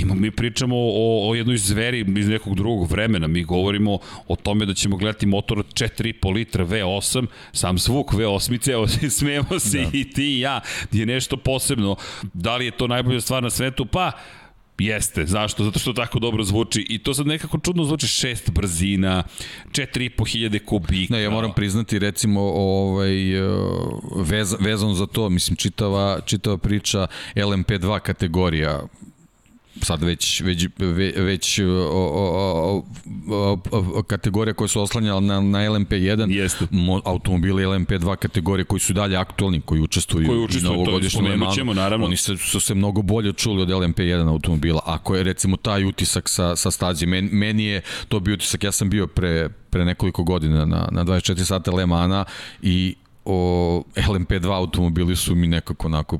Ima, mi pričamo o, o jednoj zveri iz nekog drugog vremena. Mi govorimo o tome da ćemo gledati motor od 4,5 litra V8, sam zvuk V8, <laughs> evo, smijemo se da. i ti i ja, je nešto posebno. Da li je to najbolja stvar na svetu? Pa, Jeste, zašto? Zato što tako dobro zvuči i to sad nekako čudno zvuči šest brzina, 4,5 hiljade kubika. Ne, ja moram priznati recimo ovaj, vez, vezano za to, mislim čitava, čitava priča LMP2 kategorija sad već, već, već o, o, o, o, kategorija koja su oslanjala na, na LMP1, Jeste. Mo, automobili LMP2 kategorije koji su dalje aktualni, koji učestvuju, koji učestvuju na ovogodišnjem Le ćemo, naravno. Oni se, su se mnogo bolje čuli od LMP1 automobila. Ako je recimo taj utisak sa, sa stazi, men, meni je to bio utisak, ja sam bio pre, pre nekoliko godina na, na 24 sata Le Mana i o, LMP2 automobili su mi nekako onako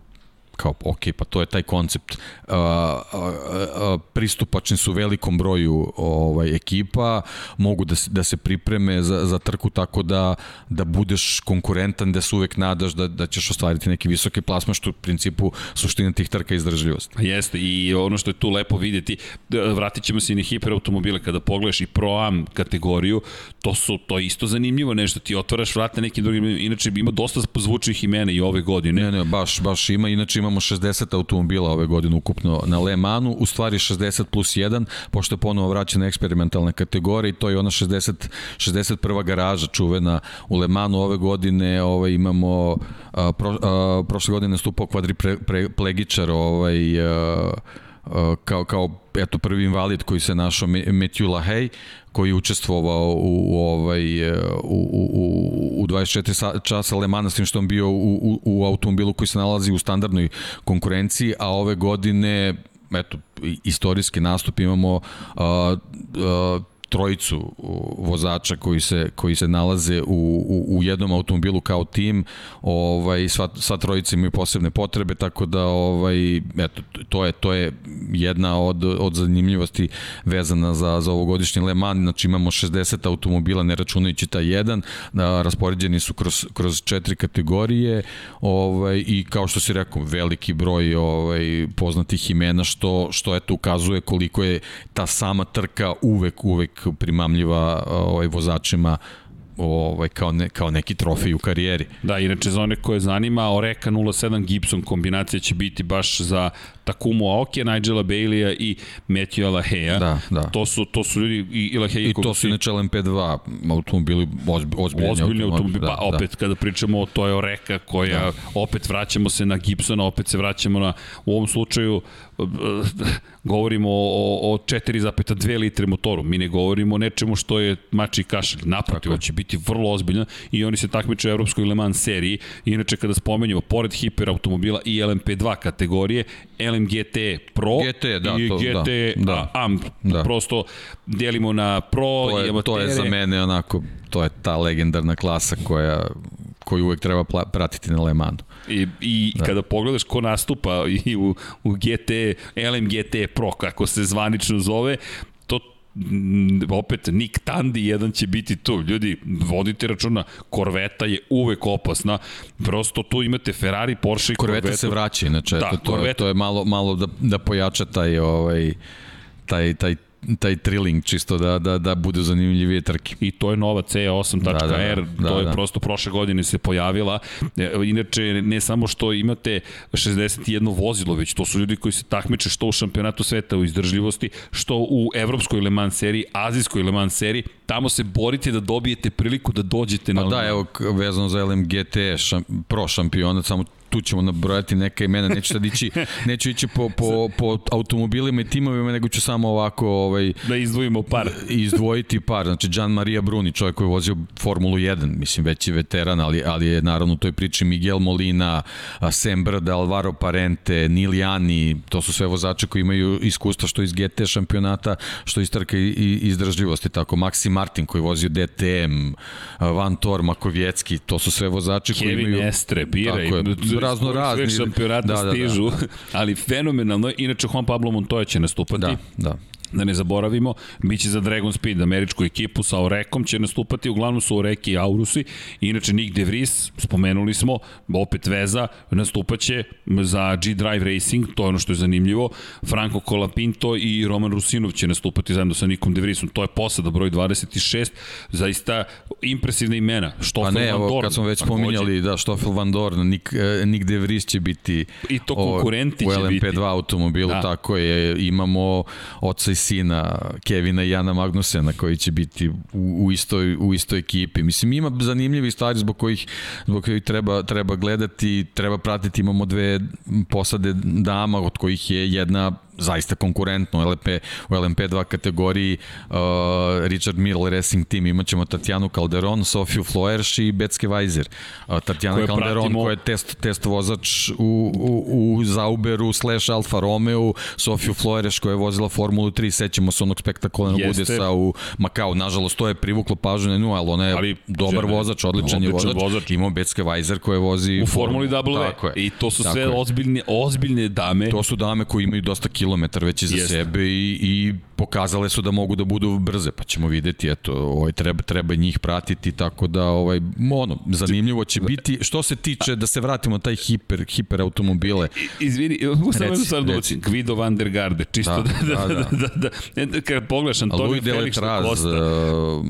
kao, ok, pa to je taj koncept. Uh, uh, uh, pristupačni su velikom broju ovaj, ekipa, mogu da se, da se pripreme za, za trku tako da, da budeš konkurentan, da se uvek nadaš da, da ćeš ostvariti neki visoki plasma, što u principu suština tih trka izdržljivosti. Jeste, i ono što je tu lepo videti, vratit ćemo se i na hiperautomobile, kada pogledaš i Pro-Am kategoriju, to su to isto zanimljivo nešto, ti otvaraš vrate nekim drugim, inače ima dosta zvučnih imena i ove godine. Ne, ne, baš, baš ima, inače ima imamo 60 automobila ove godine ukupno na Le Manu, u stvari 60 plus 1, pošto je ponovo vraćena eksperimentalna kategorija i to je ona 60, 61. garaža čuvena u Le Manu ove godine, ovaj, imamo a, pro, a, prošle godine stupao kvadriplegičar ovaj, a, kao, kao eto prvi invalid koji se našao Matthew Lahey koji je učestvovao u, u ovaj u, u, u 24 časa Le Mans s tim što on bio u, u, u automobilu koji se nalazi u standardnoj konkurenciji a ove godine eto istorijski nastup imamo a, a, trojicu vozača koji se koji se nalaze u, u, u jednom automobilu kao tim, ovaj sva sva trojica imaju posebne potrebe tako da ovaj eto to je to je jedna od od zanimljivosti vezana za za ovogodišnji Le Mans, znači imamo 60 automobila ne računajući taj jedan, da, raspoređeni su kroz kroz četiri kategorije, ovaj i kao što si rekao, veliki broj ovaj poznatih imena što što eto ukazuje koliko je ta sama trka uvek uvek primamljiva ovaj vozačima ovaj, kao, ne, kao neki trofej u karijeri. Da, inače za one koje zanima, Oreka 07 Gibson kombinacija će biti baš za Takumu Aoki, Nigela Baileya i Matthew Alaheja. Da, da. To su, to su ljudi i, i Alaheja I to su inače LMP2 automobili, ozbi, ozbiljni, ozbiljni automobili. Da, pa opet kada pričamo o toj Oreka koja, da. opet vraćamo se na Gibsona, opet se vraćamo na, u ovom slučaju, <laughs> govorimo o, o 4,2 litre motoru. Mi ne govorimo o nečemu što je mači kašalj. Naprotiv, će biti vrlo ozbiljno i oni se takmiče u Evropskoj Le Mans seriji. Inače, kada spomenjamo, pored hiperautomobila i LMP2 kategorije, LMGT Pro GT, da, i to, GT da, da, AMP. Da. Prosto delimo na Pro to je, i amatere. To je za mene onako, to je ta legendarna klasa koja koju uvek treba pratiti na Le Mansu. I, i da. kada pogledaš ko nastupa i u, u GT, LMGT Pro, kako se zvanično zove, to opet Nick Tandy jedan će biti tu. Ljudi, vodite računa, Korveta je uvek opasna. Prosto tu imate Ferrari, Porsche i Korveta. Korveta se vraća, inače. Da, to, to, to je malo, malo da, da pojača taj, ovaj, taj, taj taj trilling čisto da, da, da bude zanimljivije trke. I to je nova C8.R, da, da, da, to je da. prosto prošle godine se pojavila. E, inače, ne samo što imate 61 vozilo, već to su ljudi koji se takmiče što u šampionatu sveta u izdržljivosti, što u evropskoj Le Mans seriji, azijskoj Le Mans seriji, tamo se borite da dobijete priliku da dođete na... Pa da, evo, vezano za LMGT šam, pro šampionat, samo tu ćemo nabrojati neka imena, neću sad ići, <laughs> neću ići po, po, po automobilima i timovima, nego ću samo ovako ovaj, da izdvojimo par. <laughs> Izdvojiti par, znači Gian Maria Bruni, čovjek koji je vozio Formulu 1, mislim već je veteran, ali, ali je naravno u toj priči Miguel Molina, Sam Brda, Alvaro Parente, Niljani, to su sve vozače koji imaju iskustva što iz GT šampionata, što iz trka i izdržljivosti, tako. Maxi Martin koji je vozio DTM, Van Tor, Makovjecki, to su sve vozači Kevin koji imaju... Kevin Estre, razno razni. Šampionata da, da, da. stižu, <laughs> ali fenomenalno. Inače, Juan Pablo Montoya će nastupati. Da, da da ne zaboravimo, biće za Dragon Speed, američku ekipu sa Orekom će nastupati, uglavnom su Oreki i Aurusi, inače Nick De Vries, spomenuli smo, opet veza, nastupaće za G-Drive Racing, to je ono što je zanimljivo, Franco Colapinto i Roman Rusinov će nastupati zajedno sa Nikom De Vriesom, to je posada broj 26, zaista impresivna imena, Stoffel pa ne, Van Dorn. kad smo već spominjali, da, Stoffel Van Dorn, Nick, eh, Nick De Vries će biti I to konkurenti o, će biti. U LMP2 automobilu, da. tako je, imamo oca i sina Kevina i Jana Magnusena koji će biti u, u, istoj, u istoj ekipi. Mislim, ima zanimljivi stvari zbog kojih, zbog kojih treba, treba gledati, treba pratiti. Imamo dve posade dama od kojih je jedna zaista konkurentno LP, u LMP2 kategoriji uh, Richard Mille Racing Team imaćemo Tatjanu Calderon, Sofiju Floerš i Becke Weiser. Uh, Tatjana koje Calderon pratimo... koja je test, test vozač u, u, u Zauberu slash Alfa Romeo, Sofiju Floerš koja je vozila Formulu 3, sećamo se onog spektakularnog udesa u Makao. Nažalost, to je privuklo pažnju na nju, ali ona je ali, dobar žene, vozač, odličan je vozač. vozač. Imamo Becke Weiser koja vozi u Formuli W. I to su sve ozbiljne, ozbiljne dame. To su dame koji imaju dosta kilo kilometar već iza Jeste. sebe i, i pokazale su da mogu da budu brze, pa ćemo videti, eto, ovaj, treba, treba njih pratiti, tako da, ovaj, ono, zanimljivo će biti. Što se tiče, da se vratimo taj hiper, hiper automobile. Izvini, mogu <laughs> samo jednu stvar doći. Guido van der Garde, čisto da, da, da, da, da, da, da kad pogledaš Antonio Felix Costa. Uh,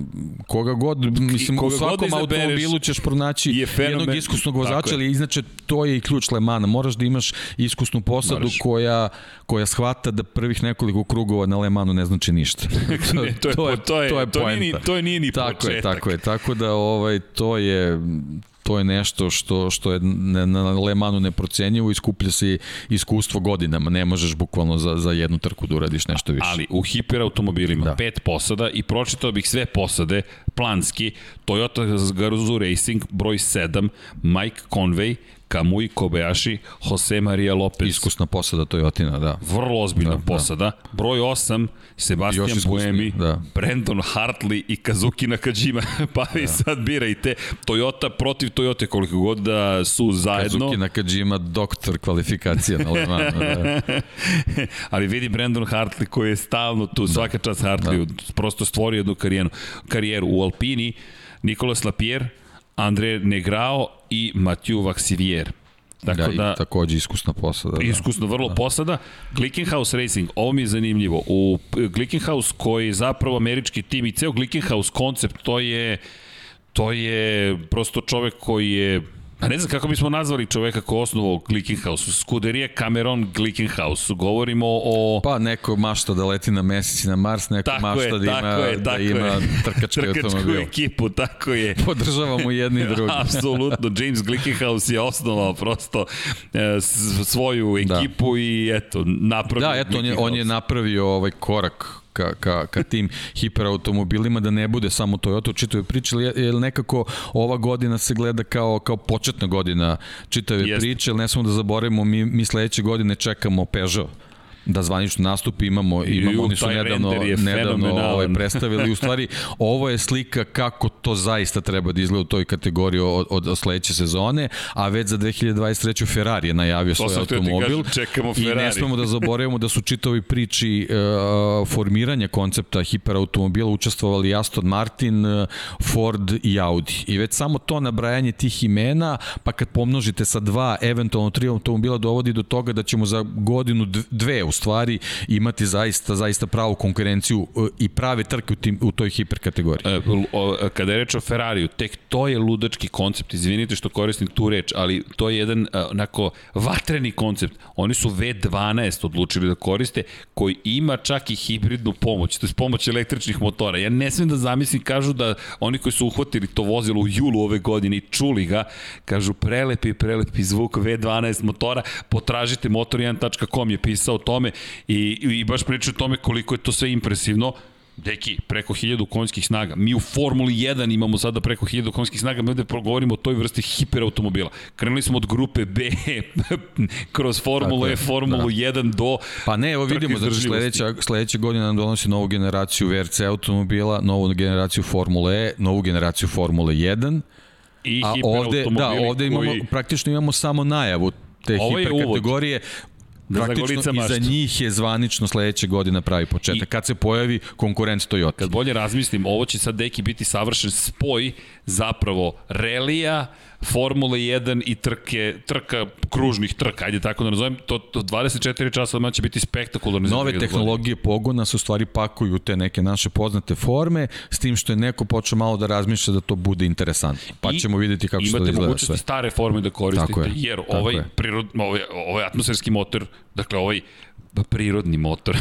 koga god, mislim, koga u svakom automobilu ćeš pronaći je fenomen, jednog iskusnog vozača, ali inače to je i ključ Lemana. Moraš da imaš iskusnu posadu Moraš. koja, koja shvata da prvih nekoliko krugova na Lemanu ne znači ništa. to, <laughs> ne, to, je, <laughs> to, je, to, je, to, je, to, nije, ni, to nije ni tako početak. Je, tako je, tako da ovaj, to je to je nešto što što je na Le Manu neprocenjivo i skuplja se iskustvo godinama. Ne možeš bukvalno za, za jednu trku da uradiš nešto više. Ali u hiperautomobilima da. pet posada i pročitao bih sve posade planski Toyota Gazoo Racing broj 7 Mike Conway Kamui Kobayashi, Jose Maria Lopez. Iskusna posada Toyotina, da. Vrlo ozbiljna da, da. posada. Da. Broj 8, Sebastian Buemi, da. Brandon Hartley i Kazuki Nakajima. <laughs> pa vi da. sad birajte. Toyota protiv Toyota koliko god da su zajedno. Kazuki Nakajima doktor kvalifikacija na Lemanu. Da. <laughs> Ali vidi Brandon Hartley koji je stalno tu, da. svaka čast Hartley, da. prosto stvorio jednu karijeru, karijeru u Alpini. Nikolas Lapierre, Andre Negrao i Mathieu Vaxivier. Dakle, da, da, takođe iskusna posada. Da. Iskusno, vrlo da. posada. Glickenhaus Racing, ovo mi je zanimljivo. U Glickenhaus koji je zapravo američki tim i ceo Glickenhaus koncept, to je to je prosto čovek koji je A ne znam kako bismo nazvali čoveka ko osnovao Glickenhaus. Skuderije Cameron Glickenhaus. Govorimo o... Pa neko mašta da leti na mesec i na Mars, neko tako mašta je, da ima, je, da ima je. trkački Trkačku automobil. ekipu, tako je. Podržavamo jedni i <laughs> drugi. Apsolutno. James Glickenhaus je osnovao prosto e, svoju da. ekipu da. i eto, napravio Da, eto, on je, on je napravio ovaj korak ka, ka, ka tim hiperautomobilima, da ne bude samo Toyota u čitavoj priči, jer nekako ova godina se gleda kao, kao početna godina čitave Jest. priče, jer ne smo da zaboravimo, mi, mi sledeće godine čekamo Peugeot da zvanično nastupi imamo imamo oni su nedavno nedavno ovaj <laughs> predstavili. U stvari ovo je slika kako to zaista treba da izgleda u toj kategoriji od, od sledeće sezone a već za 2023 Ferrari je najavio svoj automobil. kažem, čekamo Ferrari. i ne smemo da zaboravimo da su čitavi priči uh, formiranja koncepta hiperautomobila učestvovali Aston Martin, Ford i Audi. I već samo to nabrajanje tih imena pa kad pomnožite sa dva eventualno tri automobila dovodi do toga da ćemo za godinu dve u stvari imati zaista zaista pravu konkurenciju e, i prave trke u, tim, u toj hiperkategoriji. E, kada je reč o Ferrariju, tek to je ludački koncept, izvinite što koristim tu reč, ali to je jedan e, onako vatreni koncept. Oni su V12 odlučili da koriste, koji ima čak i hibridnu pomoć, to je pomoć električnih motora. Ja ne smem da zamislim, kažu da oni koji su uhvatili to vozilo u julu ove godine i čuli ga, kažu prelepi, prelepi zvuk V12 motora, potražite motor1.com je pisao o tome i, i baš pričaju o tome koliko je to sve impresivno. Deki, preko 1000 konjskih snaga. Mi u Formuli 1 imamo sada preko 1000 konjskih snaga, mi ovde progovorimo o toj vrsti hiperautomobila. Krenuli smo od grupe B <laughs> kroz Formulu E, Formulu da. 1 do Pa ne, evo vidimo, znači sledeća, sledeća godina nam donosi novu generaciju VRC automobila, novu generaciju Formule E, novu generaciju Formule 1, I a ovde, da, ovde imamo, koji... praktično imamo samo najavu te hiperkategorije da Praktično i za njih je zvanično sledeće godine pravi početak. I, kad se pojavi konkurent Toyota. Kad bolje razmislim, ovo će sad deki biti savršen spoj zapravo relija, Formule 1 i trke, trka kružnih trka, ajde tako da nazovem, to, to 24 časa odmah će biti spektakularno. Nove tehnologije pogona su stvari pakuju te neke naše poznate forme, s tim što je neko počeo malo da razmišlja da to bude interesantno. Pa I ćemo videti kako se to izgleda sve. Imate mogućnosti stare forme da koristite, je, jer ovaj, prirod, ovaj, ovaj atmosferski motor, dakle ovaj Pa prirodni motor.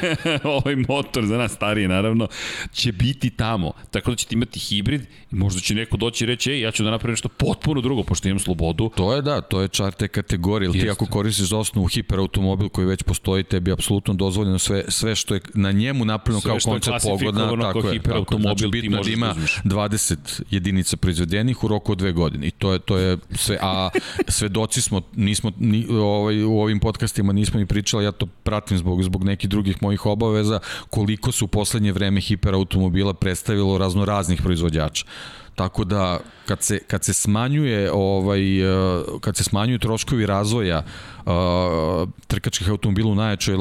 <laughs> ovaj motor za nas starije naravno će biti tamo. Tako da ćete imati hibrid i možda će neko doći i reći ej, ja ću da napravim nešto potpuno drugo pošto imam slobodu. To je da, to je čar te kategorije. Ti ako koristiš za osnovu hiperautomobil koji već postoji, tebi apsolutno dozvoljeno sve, sve što je na njemu napravljeno kao koncept pogodna. Tako je, tako. Znači, bitno da, da ima 20 jedinica proizvedenih u roku od dve godine. I to je, to je sve, a svedoci smo, nismo, ni, ovaj, u ovim podcastima nismo ni pričali, ja to pratim zbog, zbog nekih drugih mojih obaveza, koliko su u poslednje vreme hiperautomobila predstavilo razno raznih proizvođača. Tako da kad se kad se smanjuje ovaj eh, kad se smanjuju troškovi razvoja uh, trkačkih automobila u najjačoj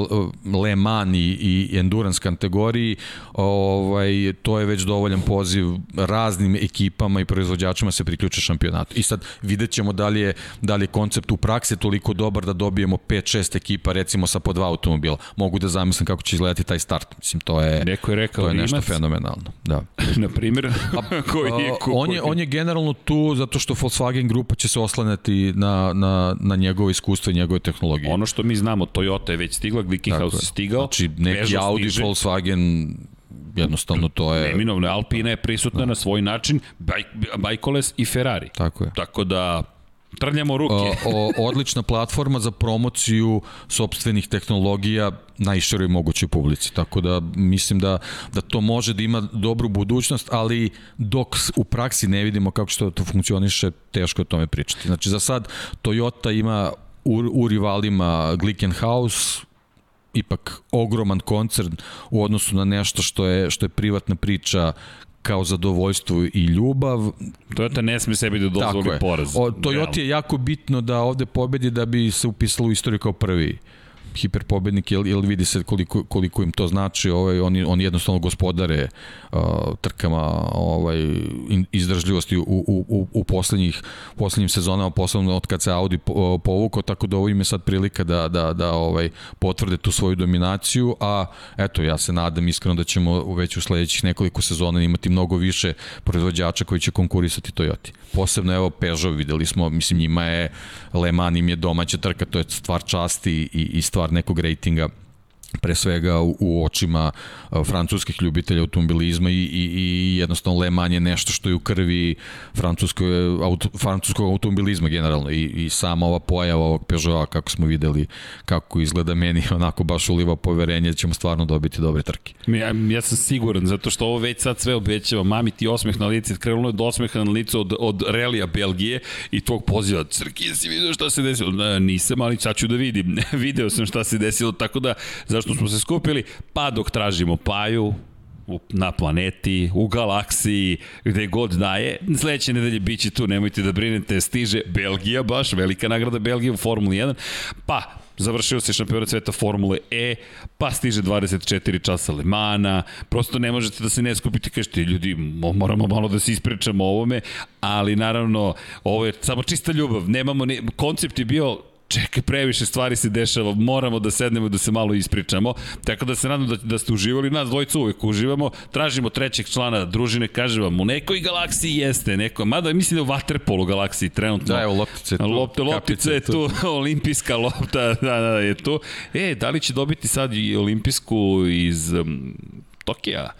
Le Mans i, i Endurance kategoriji, ovaj, to je već dovoljan poziv raznim ekipama i proizvođačima se priključe šampionatu. I sad vidjet ćemo da li je, da li je koncept u praksi toliko dobar da dobijemo 5-6 ekipa recimo sa po dva automobila. Mogu da zamislim kako će izgledati taj start. Mislim, to je, Neko je rekao to je nešto Rimac, fenomenalno. Da. <laughs> Na primjer, <laughs> koji je, ko, on, je, on je generalno tu zato što Volkswagen grupa će se oslanjati na, na, na njegovo iskustvo i njegove tehnologije. Ono što mi znamo, Toyota je već stigla, Glickenhaus je stigao. Znači, neki Peugeot Audi, stiže. Volkswagen, jednostavno to je... Neminovno, Alpina je prisutna da. na svoj način, Bajkoles i Ferrari. Tako je. Tako da, Trljamo ruke. o, odlična platforma za promociju sobstvenih tehnologija najširoj mogućoj publici. Tako da mislim da, da to može da ima dobru budućnost, ali dok u praksi ne vidimo kako što to funkcioniše, teško o tome pričati. Znači za sad Toyota ima u, u rivalima Glickenhaus, ipak ogroman koncern u odnosu na nešto što je što je privatna priča kao zadovoljstvo i ljubav. Toyota ne sme sebi da dozvoli poraz. O, Toyota je jako bitno da ovde pobedi da bi se upisalo u istoriju kao prvi hiperpobednik, jer, jer vidi se koliko, koliko im to znači, ovaj, oni, oni jednostavno gospodare uh, trkama ovaj, in, izdržljivosti u, u, u, u poslednjih, poslednjim sezonama, posebno od kad se Audi povukao, tako da ovo im je sad prilika da, da, da ovaj, potvrde tu svoju dominaciju, a eto, ja se nadam iskreno da ćemo već u sledećih nekoliko sezona imati mnogo više proizvođača koji će konkurisati Toyoti. Posebno evo Peugeot, videli smo, mislim njima je Le Mans im je domaća trka, to je stvar časti i, i stvar nekog rejtinga pre svega u, u očima francuskih ljubitelja automobilizma i, i, i jednostavno Le Mans je nešto što je u krvi francuskog, auto, francuskog automobilizma generalno i, i sama ova pojava ovog Peugeota kako smo videli kako izgleda meni <laughs> onako baš uliva poverenje da ćemo stvarno dobiti dobre trke. Ja, ja sam siguran zato što ovo već sad sve obećava mami ti osmeh na lice krenulo je do osmeha na lice od, od relija Belgije i tvog poziva Crki si vidio šta se desilo? Nisam ali sad ću da vidim <laughs> video sam šta se desilo tako da zašto smo se skupili? Pa dok tražimo Paju, u, na planeti, u galaksiji, gde god daje. Sledeće nedelje bit će tu, nemojte da brinete, stiže Belgija baš, velika nagrada Belgije u Formuli 1, pa završio se šampionat sveta Formule E, pa stiže 24 časa Lemana, prosto ne možete da se ne skupite, kažete, ljudi, moramo malo da se ispričamo o ovome, ali naravno, ovo je samo čista ljubav, nemamo, ne, koncept je bio čekaj, previše stvari se dešava, moramo da sednemo da se malo ispričamo. Tako da se nadam da, da ste uživali, nas dvojica uvek uživamo, tražimo trećeg člana družine, kaže vam, u nekoj galaksiji jeste, neko, mada mislim da u Waterpolu galaksiji trenutno. Da, evo, loptice tu. Lopte, loptica je tu, <laughs> olimpijska lopta, <laughs> da, da, je tu. E, da li će dobiti sad i olimpijsku iz um, Tokija?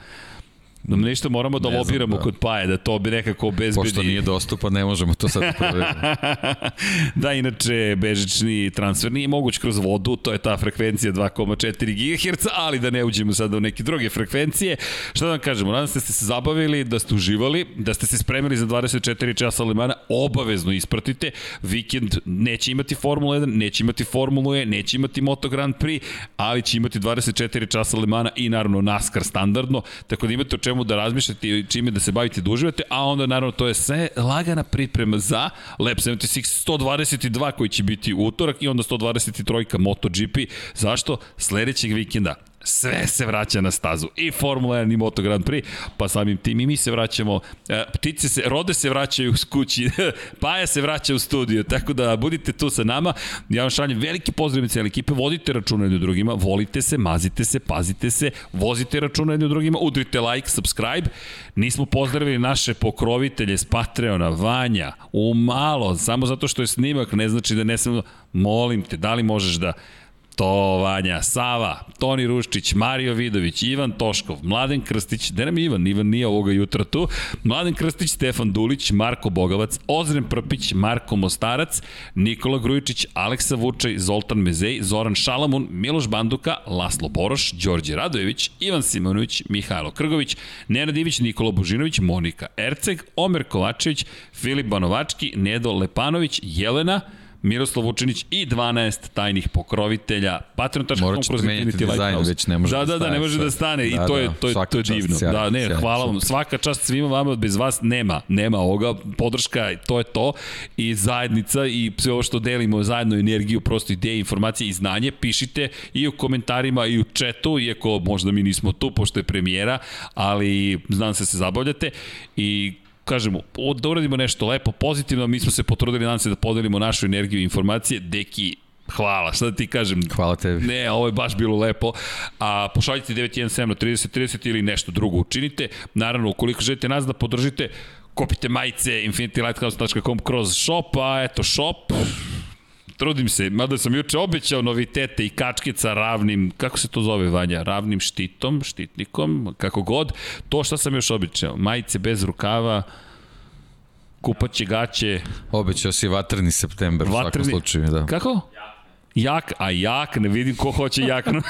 Da nešto moramo da lobiramo da. kod Paje, da to bi nekako obezbedi. Pošto nije dostupan, ne možemo to sad da <laughs> da, inače, bežični transfer nije moguć kroz vodu, to je ta frekvencija 2,4 GHz, ali da ne uđemo sada u neke druge frekvencije. Šta da vam kažemo, nadam se da ste se zabavili, da ste uživali, da ste se spremili za 24 časa Lemana, obavezno ispratite. Vikend neće imati Formula 1, neće imati Formulu E, neće imati Moto Grand Prix, ali će imati 24 časa Lemana i naravno NASCAR standardno, tako da imate čemu da razmišljate i čime da se bavite da uživate, a onda naravno to je sve lagana priprema za Lab 76 122 koji će biti utorak i onda 123 MotoGP. Zašto? Sledećeg vikenda sve se vraća na stazu. I Formula 1 i Moto Grand Prix, pa samim tim i mi se vraćamo, e, ptice se, rode se vraćaju s kući, <laughs> Paja se vraća u studiju, tako da budite tu sa nama. Ja vam šaljem veliki pozdrav cijeli ekipe, vodite računa jednim drugima, volite se, mazite se, pazite se, vozite računa jednim drugima, udrite like, subscribe. Nismo pozdravili naše pokrovitelje s Patreona, Vanja, u malo, samo zato što je snimak, ne znači da ne sam, molim te, da li možeš da To Vanja, Sava, Toni Ruščić, Mario Vidović, Ivan Toškov, Mladen Krstić, gde nam Ivan? Ivan nije ovoga jutra tu. Mladen Krstić, Stefan Dulić, Marko Bogavac, Ozren Prpić, Marko Mostarac, Nikola Grujičić, Aleksa Vučaj, Zoltan Mezej, Zoran Šalamun, Miloš Banduka, Laslo Boroš, Đorđe Radojević, Ivan Simonović, Mihajlo Krgović, Nenad Ivić, Nikola Božinović, Monika Erceg, Omer Kovačević, Filip Banovački, Nedo Lepanović, Jelena, Miroslav Vučinić i 12 tajnih pokrovitelja. Patreon.com kroz Infinity Lighthouse. Već ne može da, da, da, ne može da stane da, i to je, to je, to je divno. Sjaj, da, ne, sjaj, hvala vam. Svaka čast svima vama, bez vas nema, nema ovoga. Podrška, to je to. I zajednica i sve ovo što delimo, zajedno energiju, prosto ideje, informacije i znanje, pišite i u komentarima i u četu, iako možda mi nismo tu, pošto je premijera, ali znam se se zabavljate. I kažemo, da uradimo nešto lepo, pozitivno, mi smo se potrudili, nadam se da podelimo našu energiju i informacije. Deki, Hvala, šta da ti kažem? Hvala tebi. Ne, ovo je baš bilo lepo. A pošaljite 917 na 30 30 ili nešto drugo učinite. Naravno, ukoliko želite nas da podržite, kupite majice infinitylighthouse.com kroz shop, a eto shop, trudim se, mada sam juče obećao novitete i kačke sa ravnim, kako se to zove Vanja, ravnim štitom, štitnikom, kako god, to šta sam još obećao, majice bez rukava, kupaće gaće. Obećao si vatreni september vatreni... u svakom slučaju, da. Kako? Jak, a jak, ne vidim ko hoće jaknu.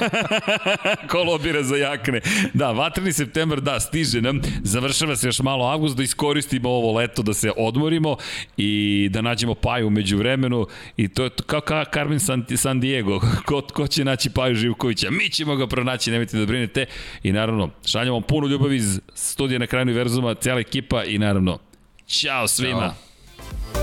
<laughs> ko lobira za jakne. Da, vatreni septembar, da, stiže nam. Završava se još malo avgust, da iskoristimo ovo leto, da se odmorimo i da nađemo Paju umeđu vremenu. I to je kao ka Carmen San, San Diego. <laughs> Ko, ko će naći Paju Živkovića? Mi ćemo ga pronaći, nemojte da brinete. I naravno, šaljamo puno ljubavi iz studija na kraju univerzuma, cijela ekipa i naravno, Ćao svima. Ćao.